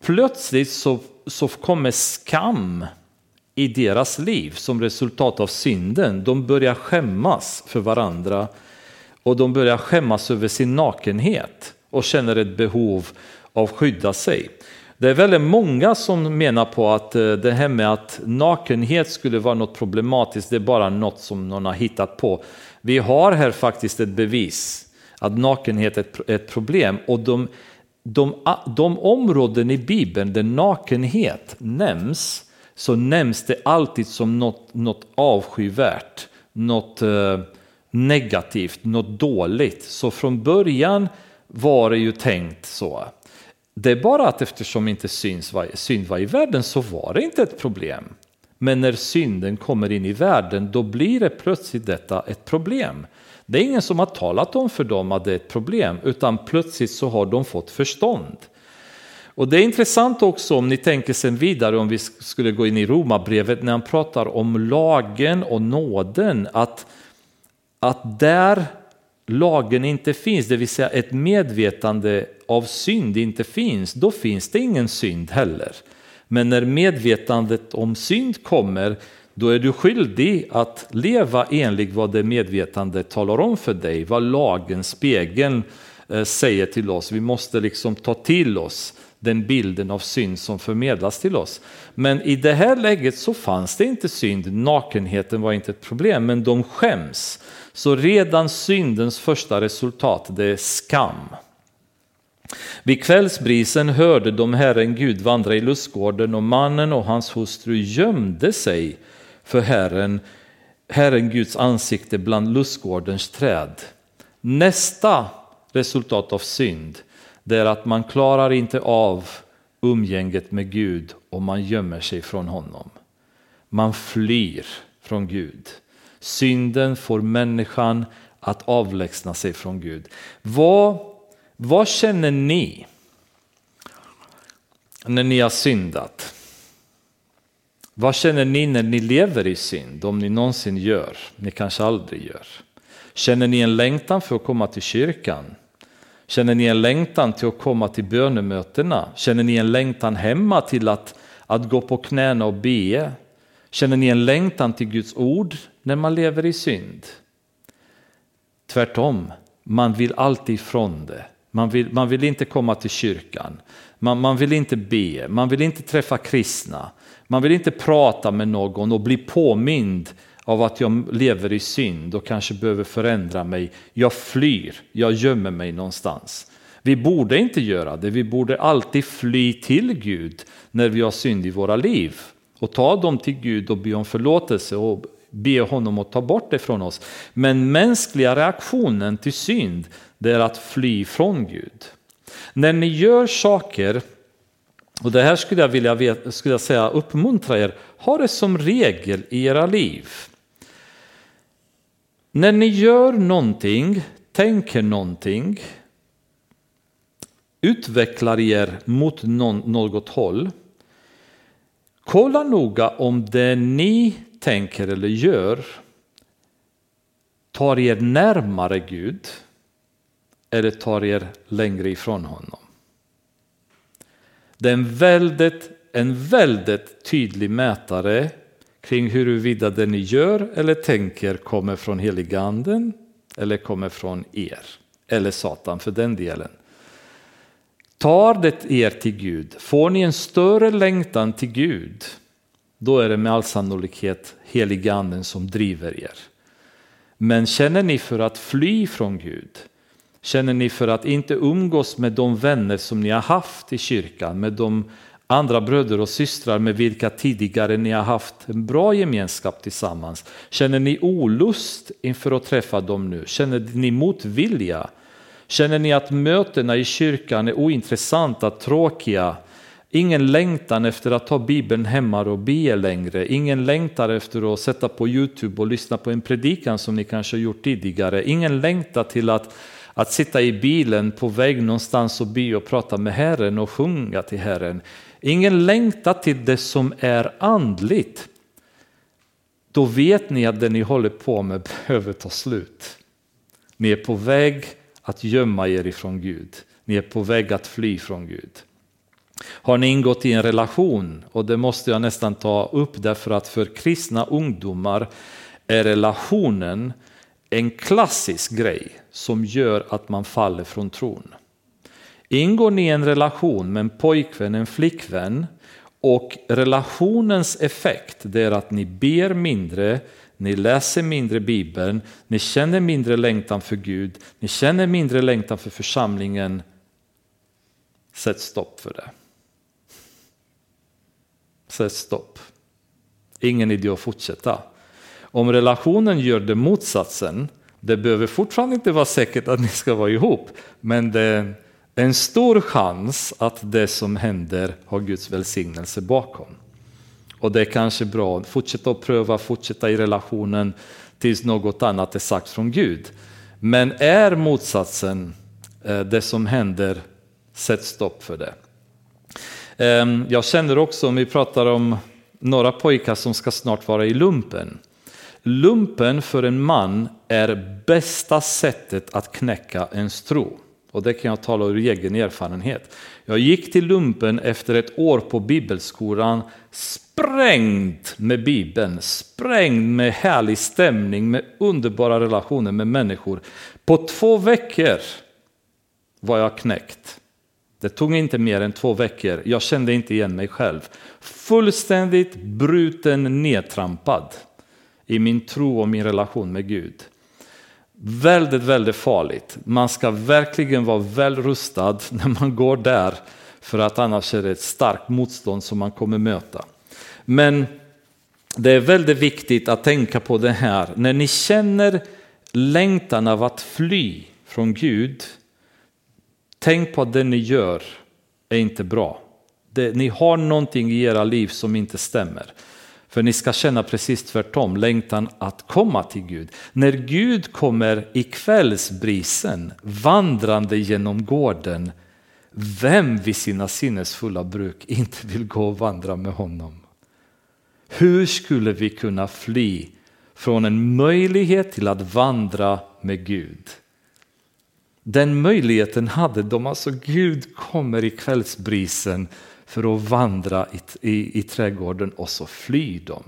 plötsligt så, så kommer skam i deras liv som resultat av synden. De börjar skämmas för varandra och de börjar skämmas över sin nakenhet och känner ett behov av att skydda sig. Det är väldigt många som menar på att eh, det här med att nakenhet skulle vara något problematiskt, det är bara något som någon har hittat på. Vi har här faktiskt ett bevis att nakenhet är ett problem och de, de, de områden i Bibeln där nakenhet nämns så nämns det alltid som något, något avskyvärt, något eh, negativt, något dåligt. Så från början var det ju tänkt så det är bara att eftersom inte syns var, synd var i världen så var det inte ett problem. Men när synden kommer in i världen då blir det plötsligt detta ett problem. Det är ingen som har talat om för dem att det är ett problem utan plötsligt så har de fått förstånd. Och det är intressant också om ni tänker sen vidare om vi skulle gå in i Romarbrevet när han pratar om lagen och nåden att, att där lagen inte finns, det vill säga ett medvetande av synd inte finns, då finns det ingen synd heller. Men när medvetandet om synd kommer, då är du skyldig att leva enligt vad det medvetandet talar om för dig, vad lagen, spegeln eh, säger till oss. Vi måste liksom ta till oss den bilden av synd som förmedlas till oss. Men i det här läget så fanns det inte synd, nakenheten var inte ett problem, men de skäms. Så redan syndens första resultat, det är skam. Vid kvällsbrisen hörde de Herren Gud vandra i lustgården och mannen och hans hustru gömde sig för Herren, Herren Guds ansikte bland lustgårdens träd. Nästa resultat av synd det är att man klarar inte av umgänget med Gud och man gömmer sig från honom. Man flyr från Gud. Synden får människan att avlägsna sig från Gud. Vad, vad känner ni när ni har syndat? Vad känner ni när ni lever i synd, om ni någonsin gör? Ni kanske aldrig gör. Känner ni en längtan för att komma till kyrkan? Känner ni en längtan till att komma till bönemötena? Känner ni en längtan hemma till att, att gå på knäna och be? Känner ni en längtan till Guds ord när man lever i synd? Tvärtom, man vill alltid ifrån det. Man vill, man vill inte komma till kyrkan, man, man vill inte be, man vill inte träffa kristna, man vill inte prata med någon och bli påmind av att jag lever i synd och kanske behöver förändra mig. Jag flyr, jag gömmer mig någonstans. Vi borde inte göra det, vi borde alltid fly till Gud när vi har synd i våra liv och ta dem till Gud och be om förlåtelse och be honom att ta bort det från oss. Men mänskliga reaktionen till synd, det är att fly från Gud. När ni gör saker, och det här skulle jag vilja skulle jag säga, uppmuntra er, ha det som regel i era liv. När ni gör någonting, tänker någonting, utvecklar er mot något håll, kolla noga om det ni tänker eller gör tar er närmare Gud eller tar er längre ifrån honom. Det är en väldigt, en väldigt tydlig mätare kring huruvida det ni gör eller tänker kommer från heliga anden eller kommer från er, eller Satan för den delen. Tar det er till Gud, får ni en större längtan till Gud, då är det med all sannolikhet heliganden som driver er. Men känner ni för att fly från Gud, känner ni för att inte umgås med de vänner som ni har haft i kyrkan, med de andra bröder och systrar med vilka tidigare ni har haft en bra gemenskap tillsammans. Känner ni olust inför att träffa dem nu? Känner ni motvilja? Känner ni att mötena i kyrkan är ointressanta, tråkiga? Ingen längtan efter att ta Bibeln hemma och be längre. Ingen längtar efter att sätta på Youtube och lyssna på en predikan som ni kanske gjort tidigare. Ingen längtar till att, att sitta i bilen på väg någonstans och be och prata med Herren och sjunga till Herren. Ingen längtar till det som är andligt. Då vet ni att det ni håller på med behöver ta slut. Ni är på väg att gömma er ifrån Gud. Ni är på väg att fly från Gud. Har ni ingått i en relation, och det måste jag nästan ta upp därför att för kristna ungdomar är relationen en klassisk grej som gör att man faller från tron. Ingår ni i en relation med en pojkvän, en flickvän och relationens effekt är att ni ber mindre, ni läser mindre Bibeln, ni känner mindre längtan för Gud, ni känner mindre längtan för församlingen. Sätt stopp för det. Sätt stopp. Ingen idé att fortsätta. Om relationen gör det motsatsen, det behöver fortfarande inte vara säkert att ni ska vara ihop, men det är en stor chans att det som händer har Guds välsignelse bakom. Och det är kanske bra att fortsätta att pröva, fortsätta i relationen tills något annat är sagt från Gud. Men är motsatsen eh, det som händer, sätt stopp för det. Ehm, jag känner också, om vi pratar om några pojkar som ska snart vara i lumpen. Lumpen för en man är bästa sättet att knäcka ens tro. Och det kan jag tala ur egen erfarenhet. Jag gick till lumpen efter ett år på bibelskolan sprängd med bibeln, sprängd med härlig stämning, med underbara relationer med människor. På två veckor var jag knäckt. Det tog inte mer än två veckor. Jag kände inte igen mig själv. Fullständigt bruten, nedtrampad i min tro och min relation med Gud. Väldigt, väldigt farligt. Man ska verkligen vara väl rustad när man går där för att annars är det ett starkt motstånd som man kommer möta. Men det är väldigt viktigt att tänka på det här. När ni känner längtan av att fly från Gud, tänk på att det ni gör är inte bra. Det, ni har någonting i era liv som inte stämmer. För ni ska känna precis tvärtom, längtan att komma till Gud. När Gud kommer i kvällsbrisen vandrande genom gården, vem vid sina sinnesfulla bruk inte vill gå och vandra med honom? Hur skulle vi kunna fly från en möjlighet till att vandra med Gud? Den möjligheten hade de, alltså Gud kommer i kvällsbrisen för att vandra i, i, i trädgården och så flyr de.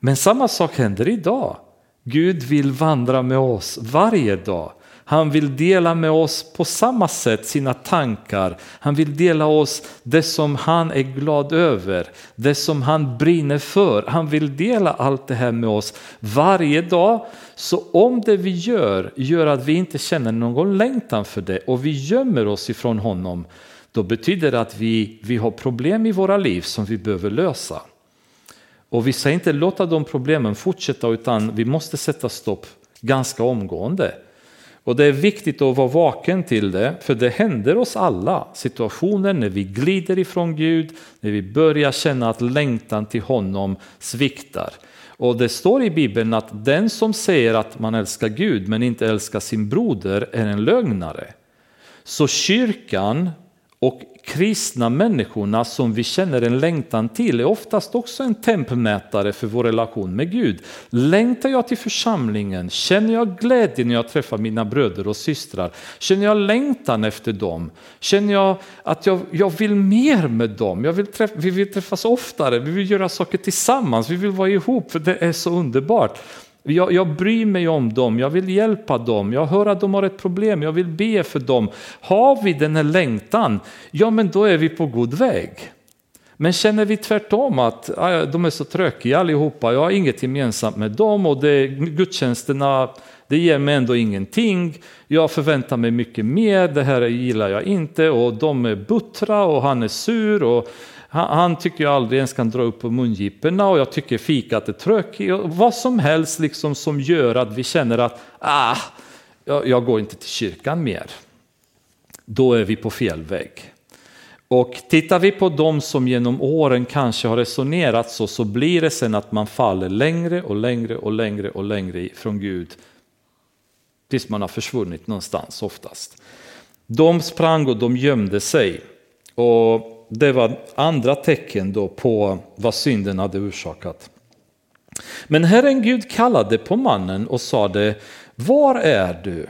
Men samma sak händer idag. Gud vill vandra med oss varje dag. Han vill dela med oss på samma sätt sina tankar. Han vill dela oss det som han är glad över, det som han brinner för. Han vill dela allt det här med oss varje dag. Så om det vi gör gör att vi inte känner någon längtan för det och vi gömmer oss ifrån honom, då betyder det att vi, vi har problem i våra liv som vi behöver lösa. Och vi ska inte låta de problemen fortsätta utan vi måste sätta stopp ganska omgående. Och det är viktigt att vara vaken till det, för det händer oss alla. Situationer när vi glider ifrån Gud, när vi börjar känna att längtan till honom sviktar. Och det står i Bibeln att den som säger att man älskar Gud men inte älskar sin broder är en lögnare. Så kyrkan och kristna människorna som vi känner en längtan till är oftast också en tempmätare för vår relation med Gud. Längtar jag till församlingen? Känner jag glädje när jag träffar mina bröder och systrar? Känner jag längtan efter dem? Känner jag att jag, jag vill mer med dem? Jag vill träffa, vi vill träffas oftare, vi vill göra saker tillsammans, vi vill vara ihop för det är så underbart. Jag, jag bryr mig om dem, jag vill hjälpa dem, jag hör att de har ett problem, jag vill be för dem. Har vi den här längtan, ja men då är vi på god väg. Men känner vi tvärtom att ah, de är så trökiga allihopa, jag har inget gemensamt med dem och det, gudstjänsterna det ger mig ändå ingenting, jag förväntar mig mycket mer, det här gillar jag inte och de är buttra och han är sur och han, han, tycker jag aldrig ens kan dra upp på mungiporna och jag tycker fikat är tråkigt. Vad som helst liksom som gör att vi känner att ah, jag, jag går inte till kyrkan mer. Då är vi på fel väg. Och tittar vi på de som genom åren kanske har resonerat så, så blir det sen att man faller längre och längre och längre och längre från Gud. Tills man har försvunnit någonstans oftast. De sprang och de gömde sig. Och det var andra tecken då på vad synden hade orsakat. Men Herren Gud kallade på mannen och sade, var är du?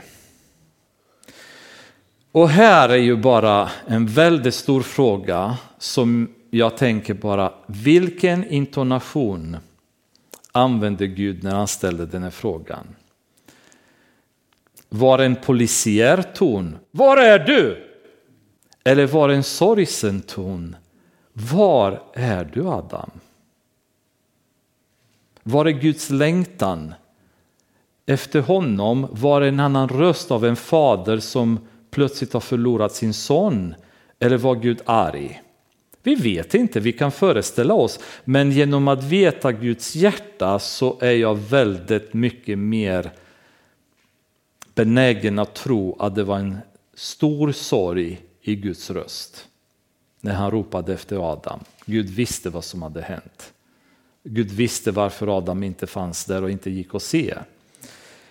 Och här är ju bara en väldigt stor fråga som jag tänker bara, vilken intonation använde Gud när han ställde den här frågan? Var en polisiär ton? Var är du? Eller var en sorgsen ton? Var är du Adam? Var är Guds längtan? Efter honom var en annan röst av en fader som plötsligt har förlorat sin son. Eller var Gud arg? Vi vet inte, vi kan föreställa oss. Men genom att veta Guds hjärta så är jag väldigt mycket mer benägen att tro att det var en stor sorg i Guds röst när han ropade efter Adam. Gud visste vad som hade hänt. Gud visste varför Adam inte fanns där och inte gick att se.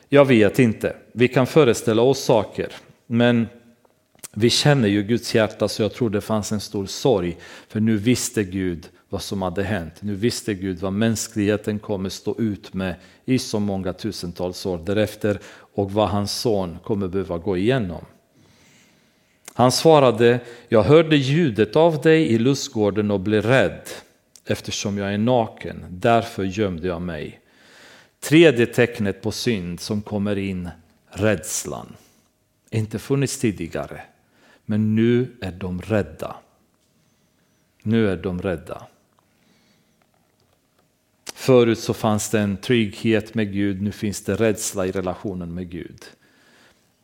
Jag vet inte, vi kan föreställa oss saker, men vi känner ju Guds hjärta så jag tror det fanns en stor sorg. För nu visste Gud vad som hade hänt. Nu visste Gud vad mänskligheten kommer stå ut med i så många tusentals år därefter och vad hans son kommer behöva gå igenom. Han svarade, jag hörde ljudet av dig i lustgården och blev rädd eftersom jag är naken, därför gömde jag mig. Tredje tecknet på synd som kommer in, rädslan. Inte funnits tidigare, men nu är de rädda. Nu är de rädda. Förut så fanns det en trygghet med Gud, nu finns det rädsla i relationen med Gud.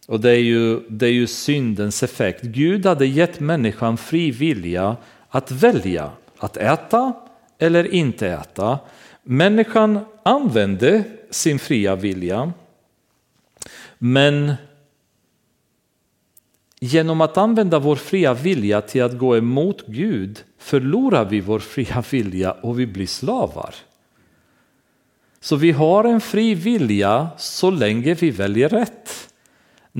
Och det är ju, det är ju syndens effekt. Gud hade gett människan fri vilja att välja att äta eller inte äta. Människan använde sin fria vilja. Men genom att använda vår fria vilja till att gå emot Gud förlorar vi vår fria vilja och vi blir slavar. Så vi har en fri vilja så länge vi väljer rätt.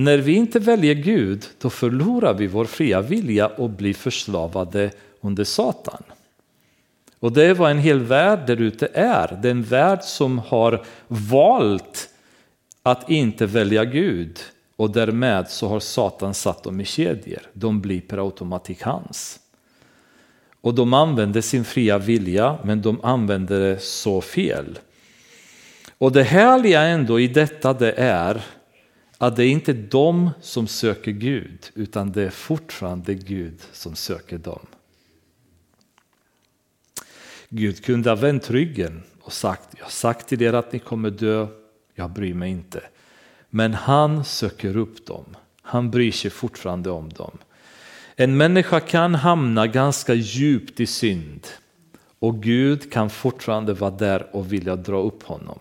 När vi inte väljer Gud, då förlorar vi vår fria vilja och blir förslavade under Satan. Och det är vad en hel värld där ute är. Det är en värld som har valt att inte välja Gud och därmed så har Satan satt dem i kedjor. De blir per automatik hans. Och de använder sin fria vilja men de använder det så fel. Och det härliga ändå i detta det är att det är inte de som söker Gud utan det är fortfarande Gud som söker dem. Gud kunde ha vänt ryggen och sagt, jag har sagt till er att ni kommer dö, jag bryr mig inte. Men han söker upp dem, han bryr sig fortfarande om dem. En människa kan hamna ganska djupt i synd och Gud kan fortfarande vara där och vilja dra upp honom.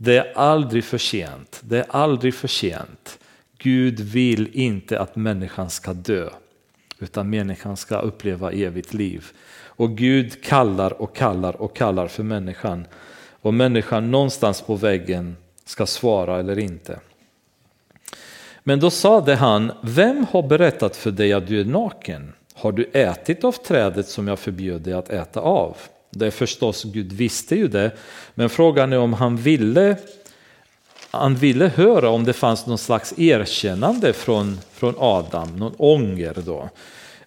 Det är aldrig för sent. Det är aldrig för sent. Gud vill inte att människan ska dö, utan människan ska uppleva evigt liv. Och Gud kallar och kallar och kallar för människan. Och människan någonstans på väggen ska svara eller inte. Men då sade han, vem har berättat för dig att du är naken? Har du ätit av trädet som jag förbjöd dig att äta av? Det är förstås, Gud visste ju det, men frågan är om han ville han ville höra om det fanns någon slags erkännande från, från Adam, någon ånger då.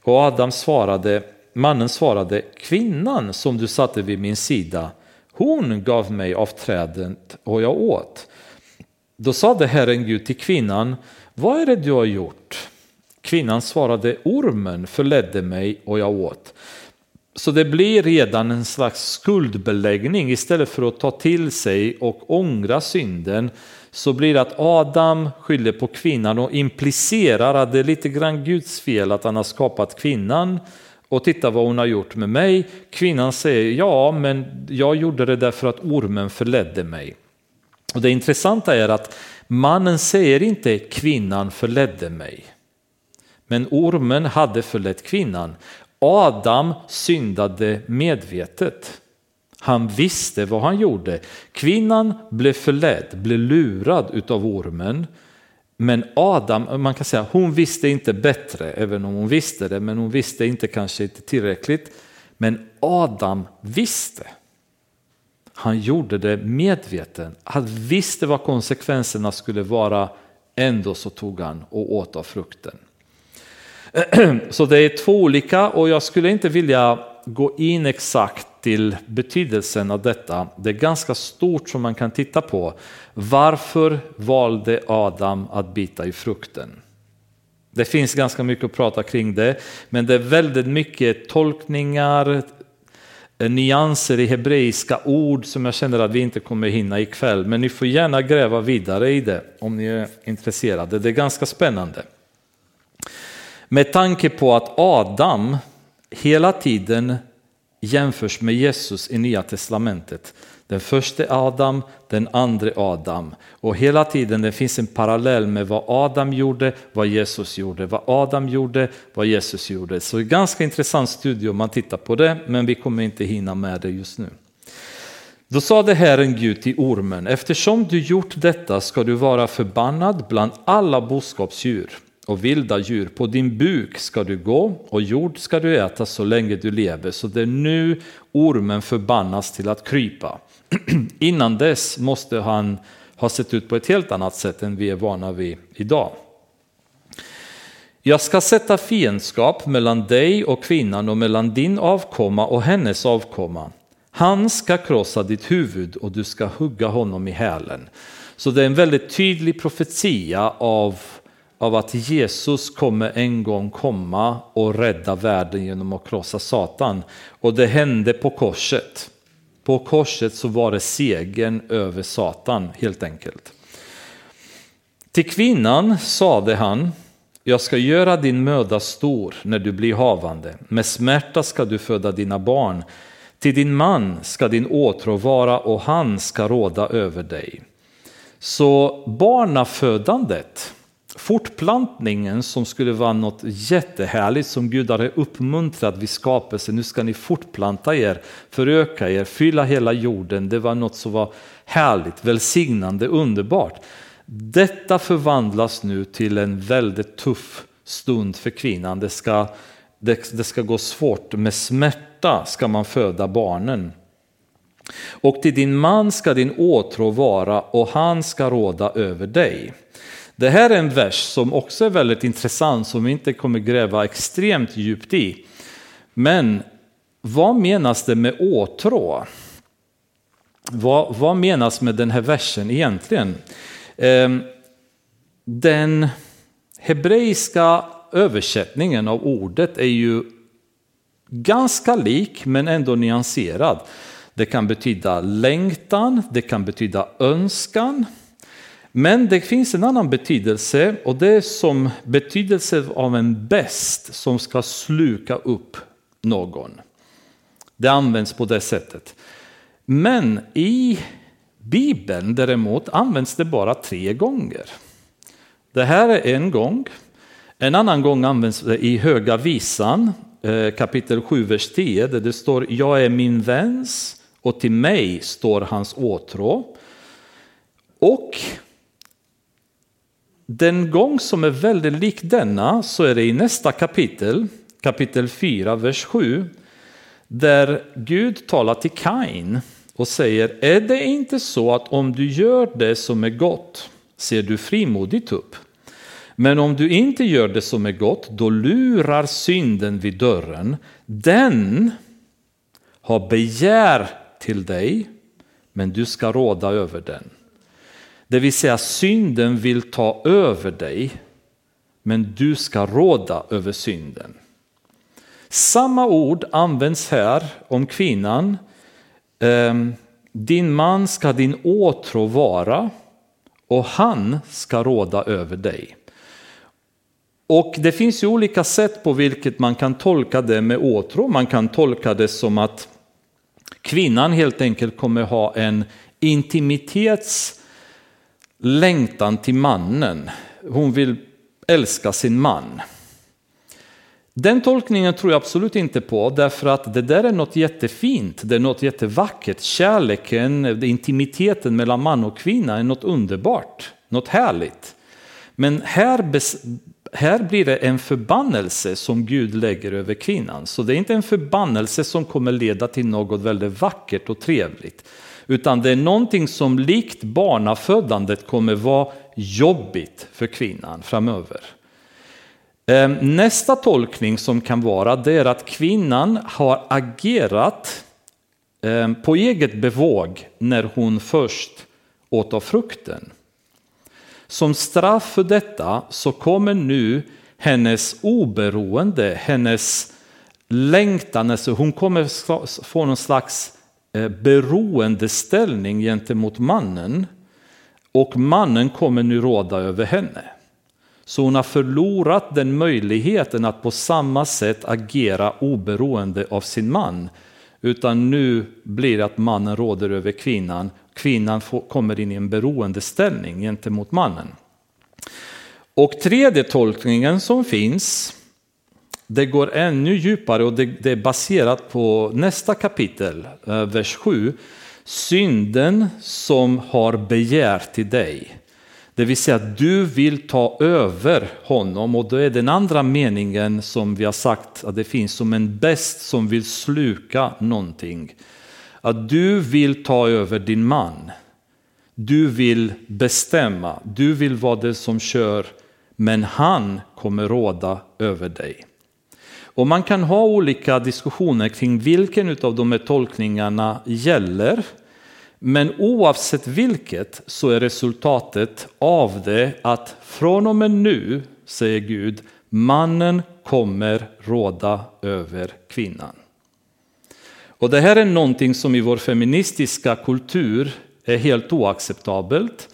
Och Adam svarade, mannen svarade, kvinnan som du satte vid min sida, hon gav mig av trädet och jag åt. Då sade Herren Gud till kvinnan, vad är det du har gjort? Kvinnan svarade, ormen förledde mig och jag åt. Så det blir redan en slags skuldbeläggning istället för att ta till sig och ångra synden så blir det att Adam skyller på kvinnan och implicerar att det är lite grann Guds fel att han har skapat kvinnan och titta vad hon har gjort med mig. Kvinnan säger ja, men jag gjorde det därför att ormen förledde mig. Och det intressanta är att mannen säger inte kvinnan förledde mig. Men ormen hade förlett kvinnan. Adam syndade medvetet. Han visste vad han gjorde. Kvinnan blev förledd, blev lurad utav ormen. Men Adam, man kan säga hon visste inte bättre, även om hon visste det, men hon visste inte kanske inte tillräckligt. Men Adam visste. Han gjorde det medveten. Han visste vad konsekvenserna skulle vara, ändå så tog han och åt av frukten. Så det är två olika och jag skulle inte vilja gå in exakt till betydelsen av detta. Det är ganska stort som man kan titta på. Varför valde Adam att bita i frukten? Det finns ganska mycket att prata kring det, men det är väldigt mycket tolkningar, eh, nyanser i hebreiska ord som jag känner att vi inte kommer hinna ikväll. Men ni får gärna gräva vidare i det om ni är intresserade. Det är ganska spännande. Med tanke på att Adam hela tiden jämförs med Jesus i Nya Testamentet. Den första Adam, den andra Adam. Och hela tiden det finns en parallell med vad Adam gjorde, vad Jesus gjorde, vad Adam gjorde, vad Jesus gjorde. Så det är ganska intressant studie om man tittar på det, men vi kommer inte hinna med det just nu. Då sade Herren Gud till ormen, eftersom du gjort detta ska du vara förbannad bland alla boskapsdjur och vilda djur. På din buk ska du gå och jord ska du äta så länge du lever. Så det är nu ormen förbannas till att krypa. Innan dess måste han ha sett ut på ett helt annat sätt än vi är vana vid idag. Jag ska sätta fiendskap mellan dig och kvinnan och mellan din avkomma och hennes avkomma. Han ska krossa ditt huvud och du ska hugga honom i hälen. Så det är en väldigt tydlig profetia av, av att Jesus kommer en gång komma och rädda världen genom att krossa Satan. Och det hände på korset. På korset så var det segern över Satan helt enkelt. Till kvinnan sade han, jag ska göra din möda stor när du blir havande. Med smärta ska du föda dina barn. Till din man ska din åtrå vara och han ska råda över dig. Så barnafödandet, fortplantningen som skulle vara något jättehärligt som Gud hade uppmuntrat vid skapelsen. Nu ska ni fortplanta er, föröka er, fylla hela jorden. Det var något som var härligt, välsignande, underbart. Detta förvandlas nu till en väldigt tuff stund för kvinnan. Det ska, det, det ska gå svårt med smärta smärta ska man föda barnen. Och till din man ska din åtrå vara och han ska råda över dig. Det här är en vers som också är väldigt intressant som vi inte kommer gräva extremt djupt i. Men vad menas det med åtrå? Vad, vad menas med den här versen egentligen? Ehm, den hebreiska översättningen av ordet är ju ganska lik men ändå nyanserad. Det kan betyda längtan, det kan betyda önskan. Men det finns en annan betydelse och det är som betydelse av en bäst som ska sluka upp någon. Det används på det sättet. Men i Bibeln däremot används det bara tre gånger. Det här är en gång. En annan gång används det i Höga visan eh, kapitel 7, vers 10, där det står Jag är min väns och till mig står hans åtrå. Och den gång som är väldigt lik denna så är det i nästa kapitel, kapitel 4, vers 7, där Gud talar till Kain och säger, är det inte så att om du gör det som är gott ser du frimodigt upp? Men om du inte gör det som är gott, då lurar synden vid dörren. Den har begär till dig, men du ska råda över den. Det vill säga synden vill ta över dig, men du ska råda över synden. Samma ord används här om kvinnan. Ehm, din man ska din åtrå vara och han ska råda över dig. Och det finns ju olika sätt på vilket man kan tolka det med åtrå. Man kan tolka det som att kvinnan helt enkelt kommer ha en intimitets Längtan till mannen. Hon vill älska sin man. Den tolkningen tror jag absolut inte på därför att det där är något jättefint, det är något jättevackert. Kärleken, intimiteten mellan man och kvinna är något underbart, något härligt. Men här här blir det en förbannelse som Gud lägger över kvinnan. Så det är inte en förbannelse som kommer leda till något väldigt vackert och trevligt. Utan det är någonting som likt barnafödandet kommer vara jobbigt för kvinnan framöver. Ehm, nästa tolkning som kan vara det är att kvinnan har agerat ehm, på eget bevåg när hon först åt av frukten. Som straff för detta så kommer nu hennes oberoende, hennes längtan, alltså hon kommer få någon slags eh, Eh, beroendeställning gentemot mannen och mannen kommer nu råda över henne. Så hon har förlorat den möjligheten att på samma sätt agera oberoende av sin man. utan nu blir det att mannen råder över kvinnan. Kvinnan får, kommer in i en beroendeställning gentemot mannen. Och tredje tolkningen som finns, det går ännu djupare och det, det är baserat på nästa kapitel, eh, vers 7. Synden som har begär till dig. Det vill säga att du vill ta över honom och då är den andra meningen som vi har sagt att det finns som en bäst som vill sluka någonting. Att du vill ta över din man. Du vill bestämma, du vill vara den som kör men han kommer råda över dig. Och man kan ha olika diskussioner kring vilken av de här tolkningarna gäller. Men oavsett vilket så är resultatet av det att från och med nu, säger Gud, mannen kommer råda över kvinnan. Och det här är någonting som i vår feministiska kultur är helt oacceptabelt.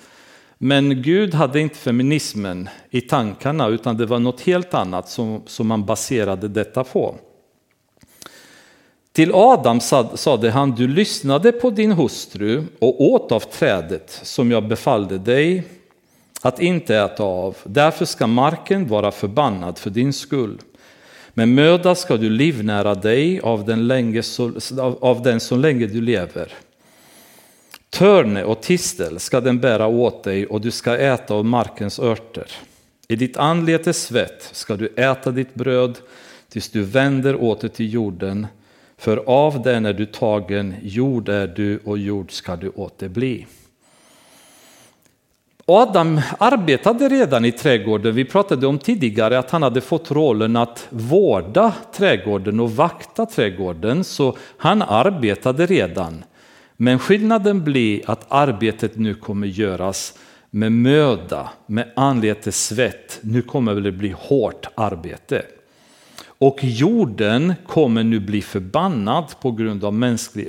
Men Gud hade inte feminismen i tankarna utan det var något helt annat som, som man baserade detta på. Till Adam sade han, du lyssnade på din hustru och åt av trädet som jag befallde dig att inte äta av. Därför ska marken vara förbannad för din skull. Med möda ska du livnära dig av den, länge, av den så länge du lever. Törne och tistel ska den bära åt dig och du ska äta av markens örter. I ditt anletes svett ska du äta ditt bröd tills du vänder åter till jorden för av den är du tagen, jord är du och jord ska du åter bli. Adam arbetade redan i trädgården. Vi pratade om tidigare att han hade fått rollen att vårda trädgården och vakta trädgården, så han arbetade redan. Men skillnaden blir att arbetet nu kommer göras med möda, med anletes svett. Nu kommer det bli hårt arbete. Och jorden kommer nu bli förbannad på grund av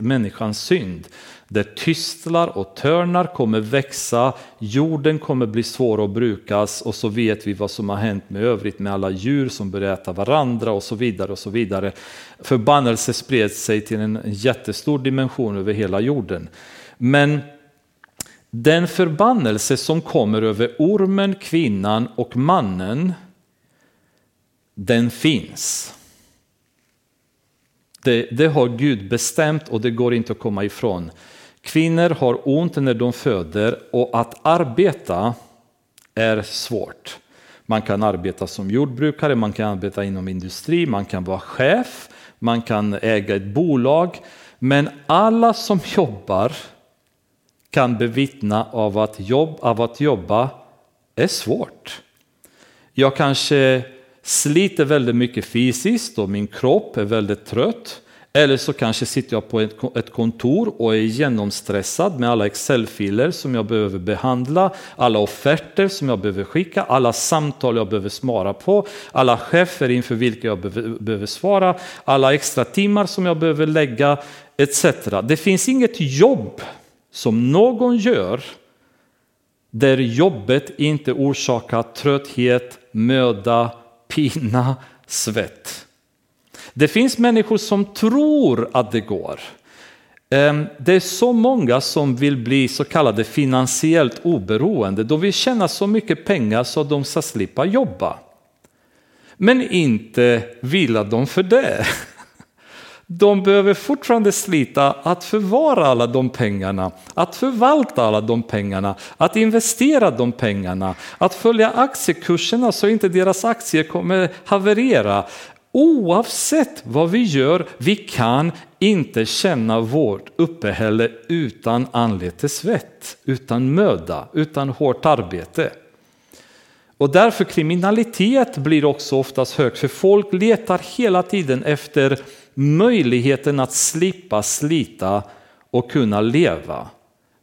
människans synd. Där tystlar och törnar kommer växa, jorden kommer bli svår att brukas och så vet vi vad som har hänt med övrigt med alla djur som börjar äta varandra och så vidare. och så vidare. Förbannelse spred sig till en jättestor dimension över hela jorden. Men den förbannelse som kommer över ormen, kvinnan och mannen den finns. Det, det, har Gud bestämt och det går inte att komma ifrån. Kvinnor har ont när de föder och att arbeta är svårt. Man kan arbeta som jordbrukare, man kan arbeta inom industri, man kan vara chef, man kan äga ett bolag. Men alla som jobbar kan bevittna av att, jobb, av att jobba är svårt. Jag kanske sliter väldigt mycket fysiskt och min kropp är väldigt trött. Eller så kanske sitter jag på ett kontor och är genomstressad med alla Excel-filer som jag behöver behandla, alla offerter som jag behöver skicka, alla samtal jag behöver svara på, alla chefer inför vilka jag behöver svara, alla extra timmar som jag behöver lägga etc. Det finns inget jobb som någon gör där jobbet inte orsakar trötthet, möda, pina, svett. Det finns människor som tror att det går. Ehm, det är så många som vill bli så kallade finansiellt oberoende. De vill tjäna så mycket pengar så att de ska slippa jobba. Men inte vilar de för det. De behöver fortfarande slita att förvara alla de pengarna, att förvalta alla de pengarna, att investera de pengarna, att följa aktiekurserna så inte deras aktier kommer haverera. Oavsett vad vi gör, vi kan inte känna vårt uppehälle utan anletes svett, utan möda, utan hårt arbete. Och därför kriminalitet blir också oftast högt, för folk letar hela tiden efter möjligheten att slippa slita och kunna leva.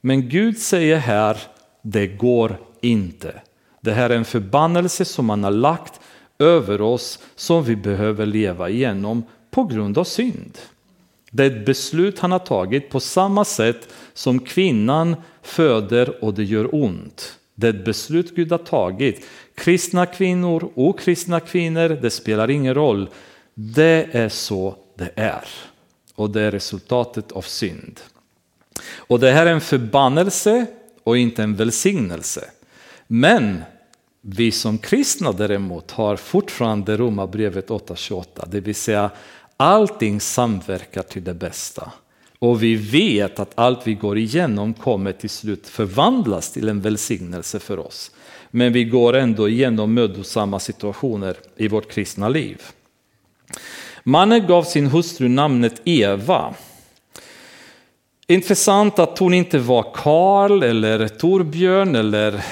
Men Gud säger här, det går inte. Det här är en förbannelse som man har lagt över oss som vi behöver leva igenom på grund av synd. Det är ett beslut han har tagit på samma sätt som kvinnan föder och det gör ont. Det är ett beslut Gud har tagit. Kristna kvinnor, okristna kvinnor, det spelar ingen roll. Det är så det är. och det är resultatet av synd. Och det här är en förbannelse och inte en välsignelse. Men vi som kristna däremot har fortfarande Romarbrevet 8.28, det vill säga allting samverkar till det bästa. Och vi vet att allt vi går igenom kommer till slut förvandlas till en välsignelse för oss. Men vi går ändå igenom mödosamma situationer i vårt kristna liv. Mannen gav sin hustru namnet Eva. Intressant att hon inte var Karl eller Torbjörn eller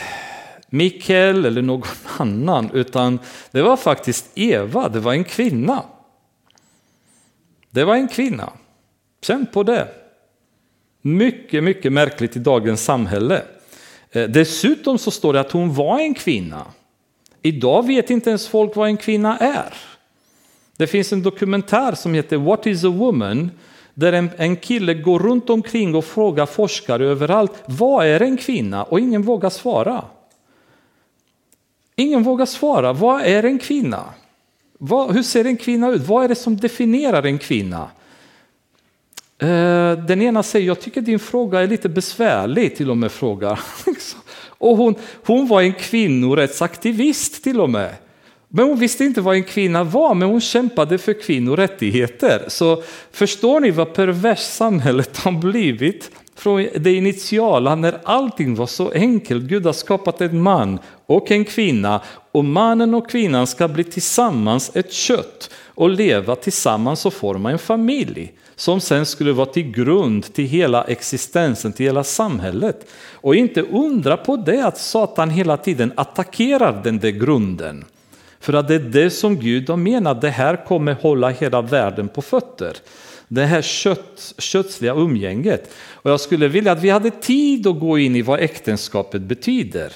Mikael eller någon annan, utan det var faktiskt Eva, det var en kvinna. Det var en kvinna. Känn på det. Mycket, mycket märkligt i dagens samhälle. Eh, dessutom så står det att hon var en kvinna. Idag vet inte ens folk vad en kvinna är. Det finns en dokumentär som heter What is a woman? Där en, en kille går runt omkring och frågar forskare överallt, vad är en kvinna? Och ingen vågar svara. Ingen vågar svara, vad är en kvinna? Vad, hur ser en kvinna ut? Vad är det som definierar en kvinna? Eh, den ena säger, jag tycker din fråga är lite besvärlig, till och med frågar. och hon, hon var en kvinnorättsaktivist till och med. Men hon visste inte vad en kvinna var, men hon kämpade för kvinnorättigheter. Så förstår ni vad pervers samhället har blivit? Från det initiala när allting var så enkelt. Gud har skapat en man och en kvinna och mannen och kvinnan ska bli tillsammans ett kött och leva tillsammans och forma en familj som sen skulle vara till grund till hela existensen, till hela samhället. Och inte undra på det att Satan hela tiden attackerar den där grunden. För att det är det som Gud har menat, det här kommer hålla hela världen på fötter. Det här kött, kötsliga umgänget. Och jag skulle vilja att vi hade tid att gå in i vad äktenskapet betyder.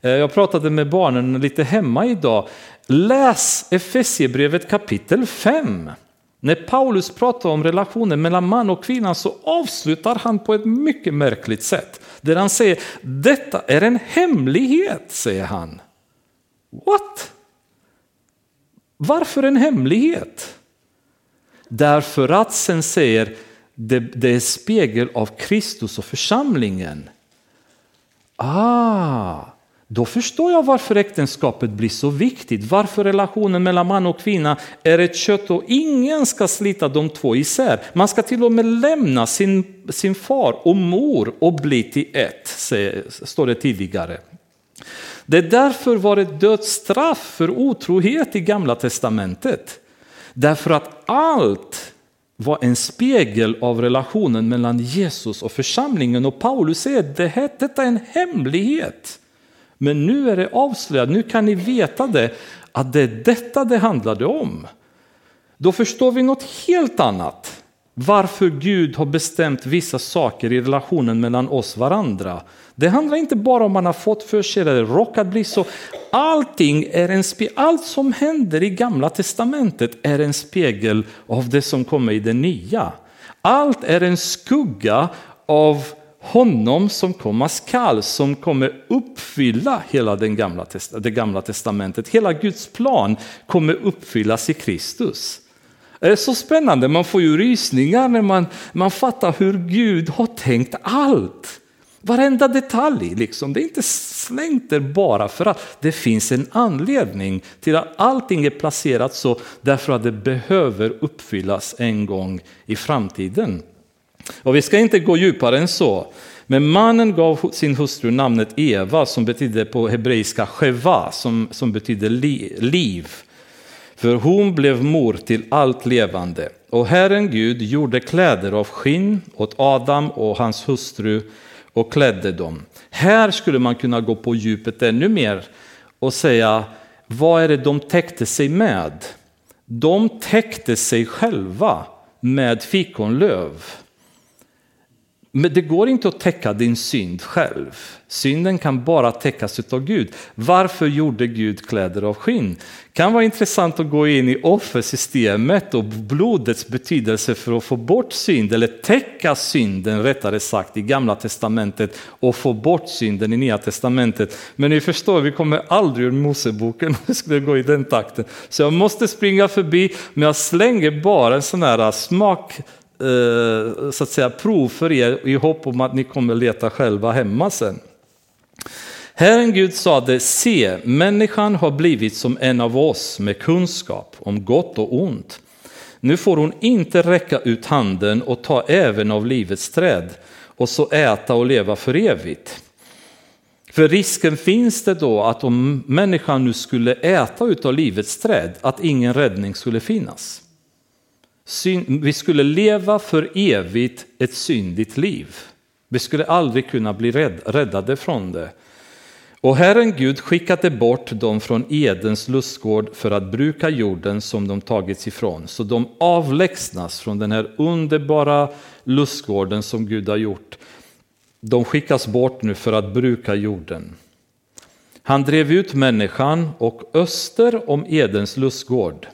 Eh, jag pratade med barnen lite hemma idag. Läs Efesierbrevet kapitel 5. När Paulus pratar om relationen mellan man och kvinna så avslutar han på ett mycket märkligt sätt. Där han säger, detta är en hemlighet, säger han. What? Varför en hemlighet? Därför att sen säger det, det är spegel av Kristus och församlingen. Ah, då förstår jag varför äktenskapet blir så viktigt, varför relationen mellan man och kvinna är ett kött och ingen ska slita de två isär. Man ska till och med lämna sin, sin far och mor och bli till ett, står det tidigare. Det är därför var ett dödsstraff för otrohet i gamla testamentet. Därför att allt var en spegel av relationen mellan Jesus och församlingen och Paulus säger att det detta är en hemlighet. Men nu är det avslöjat, nu kan ni veta det, att det är detta det handlade om. Då förstår vi något helt annat. Varför Gud har bestämt vissa saker i relationen mellan oss varandra. Det handlar inte bara om man har fått för sig eller råkat bli så. Allting är en allt som händer i gamla testamentet är en spegel av det som kommer i det nya. Allt är en skugga av honom som komma skall, som kommer uppfylla hela den gamla, det gamla testamentet. Hela Guds plan kommer uppfyllas i Kristus. Det är så spännande, man får ju rysningar när man, man fattar hur Gud har tänkt allt. Varenda detalj, liksom. det är inte slängt där bara för att det finns en anledning till att allting är placerat så därför att det behöver uppfyllas en gång i framtiden. Och vi ska inte gå djupare än så. Men mannen gav sin hustru namnet Eva som betyder på hebreiska Sheva som, som betyder li, liv. För hon blev mor till allt levande. Och Herren Gud gjorde kläder av skinn åt Adam och hans hustru och klädde dem. Här skulle man kunna gå på djupet ännu mer och säga vad är det de täckte sig med? De täckte sig själva med fikonlöv. Men det går inte att täcka din synd själv. Synden kan bara täckas av Gud. Varför gjorde Gud kläder av skinn? kan vara intressant att gå in i offersystemet och blodets betydelse för att få bort synd, eller täcka synden rättare sagt i gamla testamentet och få bort synden i nya testamentet. Men ni förstår, vi kommer aldrig ur Moseboken om vi skulle gå i den takten. Så jag måste springa förbi, men jag slänger bara en sån här smak Eh, så att säga, prov för er i hopp om att ni kommer leta själva hemma sen. Herren Gud sade, se, människan har blivit som en av oss med kunskap om gott och ont. Nu får hon inte räcka ut handen och ta även av livets träd och så äta och leva för evigt. För risken finns det då att om människan nu skulle äta utav livets träd, att ingen räddning skulle finnas. Vi skulle leva för evigt ett syndigt liv. Vi skulle aldrig kunna bli räddade från det. Och Herren Gud skickade bort dem från Edens lustgård för att bruka jorden som de tagits ifrån. Så de avlägsnas från den här underbara lustgården som Gud har gjort. De skickas bort nu för att bruka jorden. Han drev ut människan och öster om Edens lustgård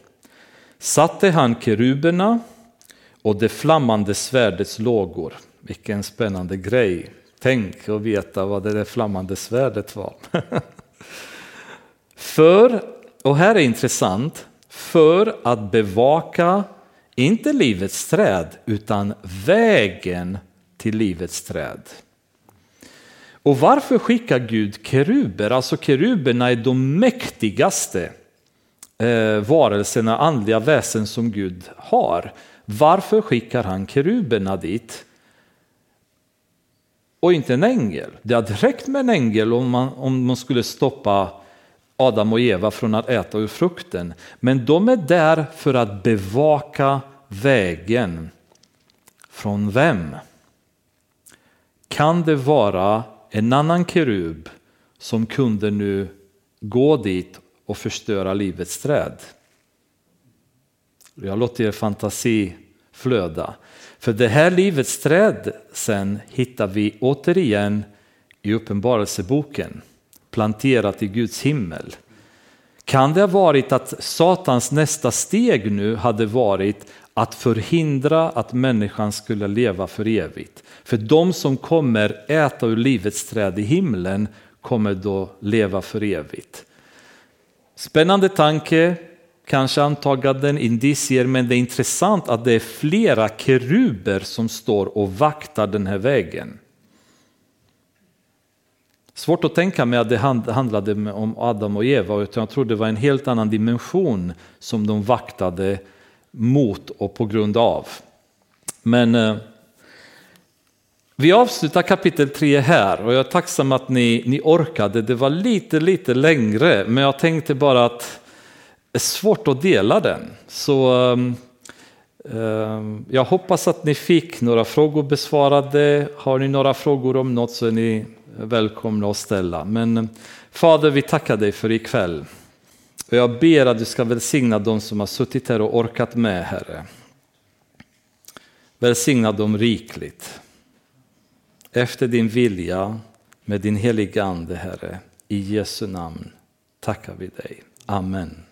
satte han keruberna och det flammande svärdets lågor. Vilken spännande grej. Tänk att veta vad det där flammande svärdet var. för, och här är intressant, för att bevaka, inte livets träd, utan vägen till livets träd. Och varför skickar Gud keruber? Alltså keruberna är de mäktigaste eh, varelserna, andliga väsen som Gud har. Varför skickar han keruberna dit? Och inte en ängel. Det hade räckt med en ängel om man, om man skulle stoppa Adam och Eva från att äta ur frukten. Men de är där för att bevaka vägen. Från vem? Kan det vara en annan kerub som kunde nu gå dit och förstöra livets träd? Jag låter er fantasi flöda. För det här livets träd sen hittar vi återigen i Uppenbarelseboken, planterat i Guds himmel. Kan det ha varit att Satans nästa steg nu hade varit att förhindra att människan skulle leva för evigt? För de som kommer äta ur livets träd i himlen kommer då leva för evigt. Spännande tanke, kanske antaganden, indicier, men det är intressant att det är flera keruber som står och vaktar den här vägen. Svårt att tänka mig att det handlade om Adam och Eva, utan jag tror det var en helt annan dimension som de vaktade mot och på grund av. Men eh, vi avslutar kapitel 3 här och jag är tacksam att ni, ni orkade. Det var lite, lite längre, men jag tänkte bara att det är svårt att dela den. Så um, um, jag hoppas att ni fick några frågor besvarade. Har ni några frågor om något så är ni välkomna att ställa. Men ehm, Fader, vi tackar dig för ikväll. Och jag ber att du ska välsigna de som har suttit här och orkat med, Herre. Välsigna dem rikligt efter din vilja med din heliga Ande, Herre. I Jesu namn tackar vi dig. Amen.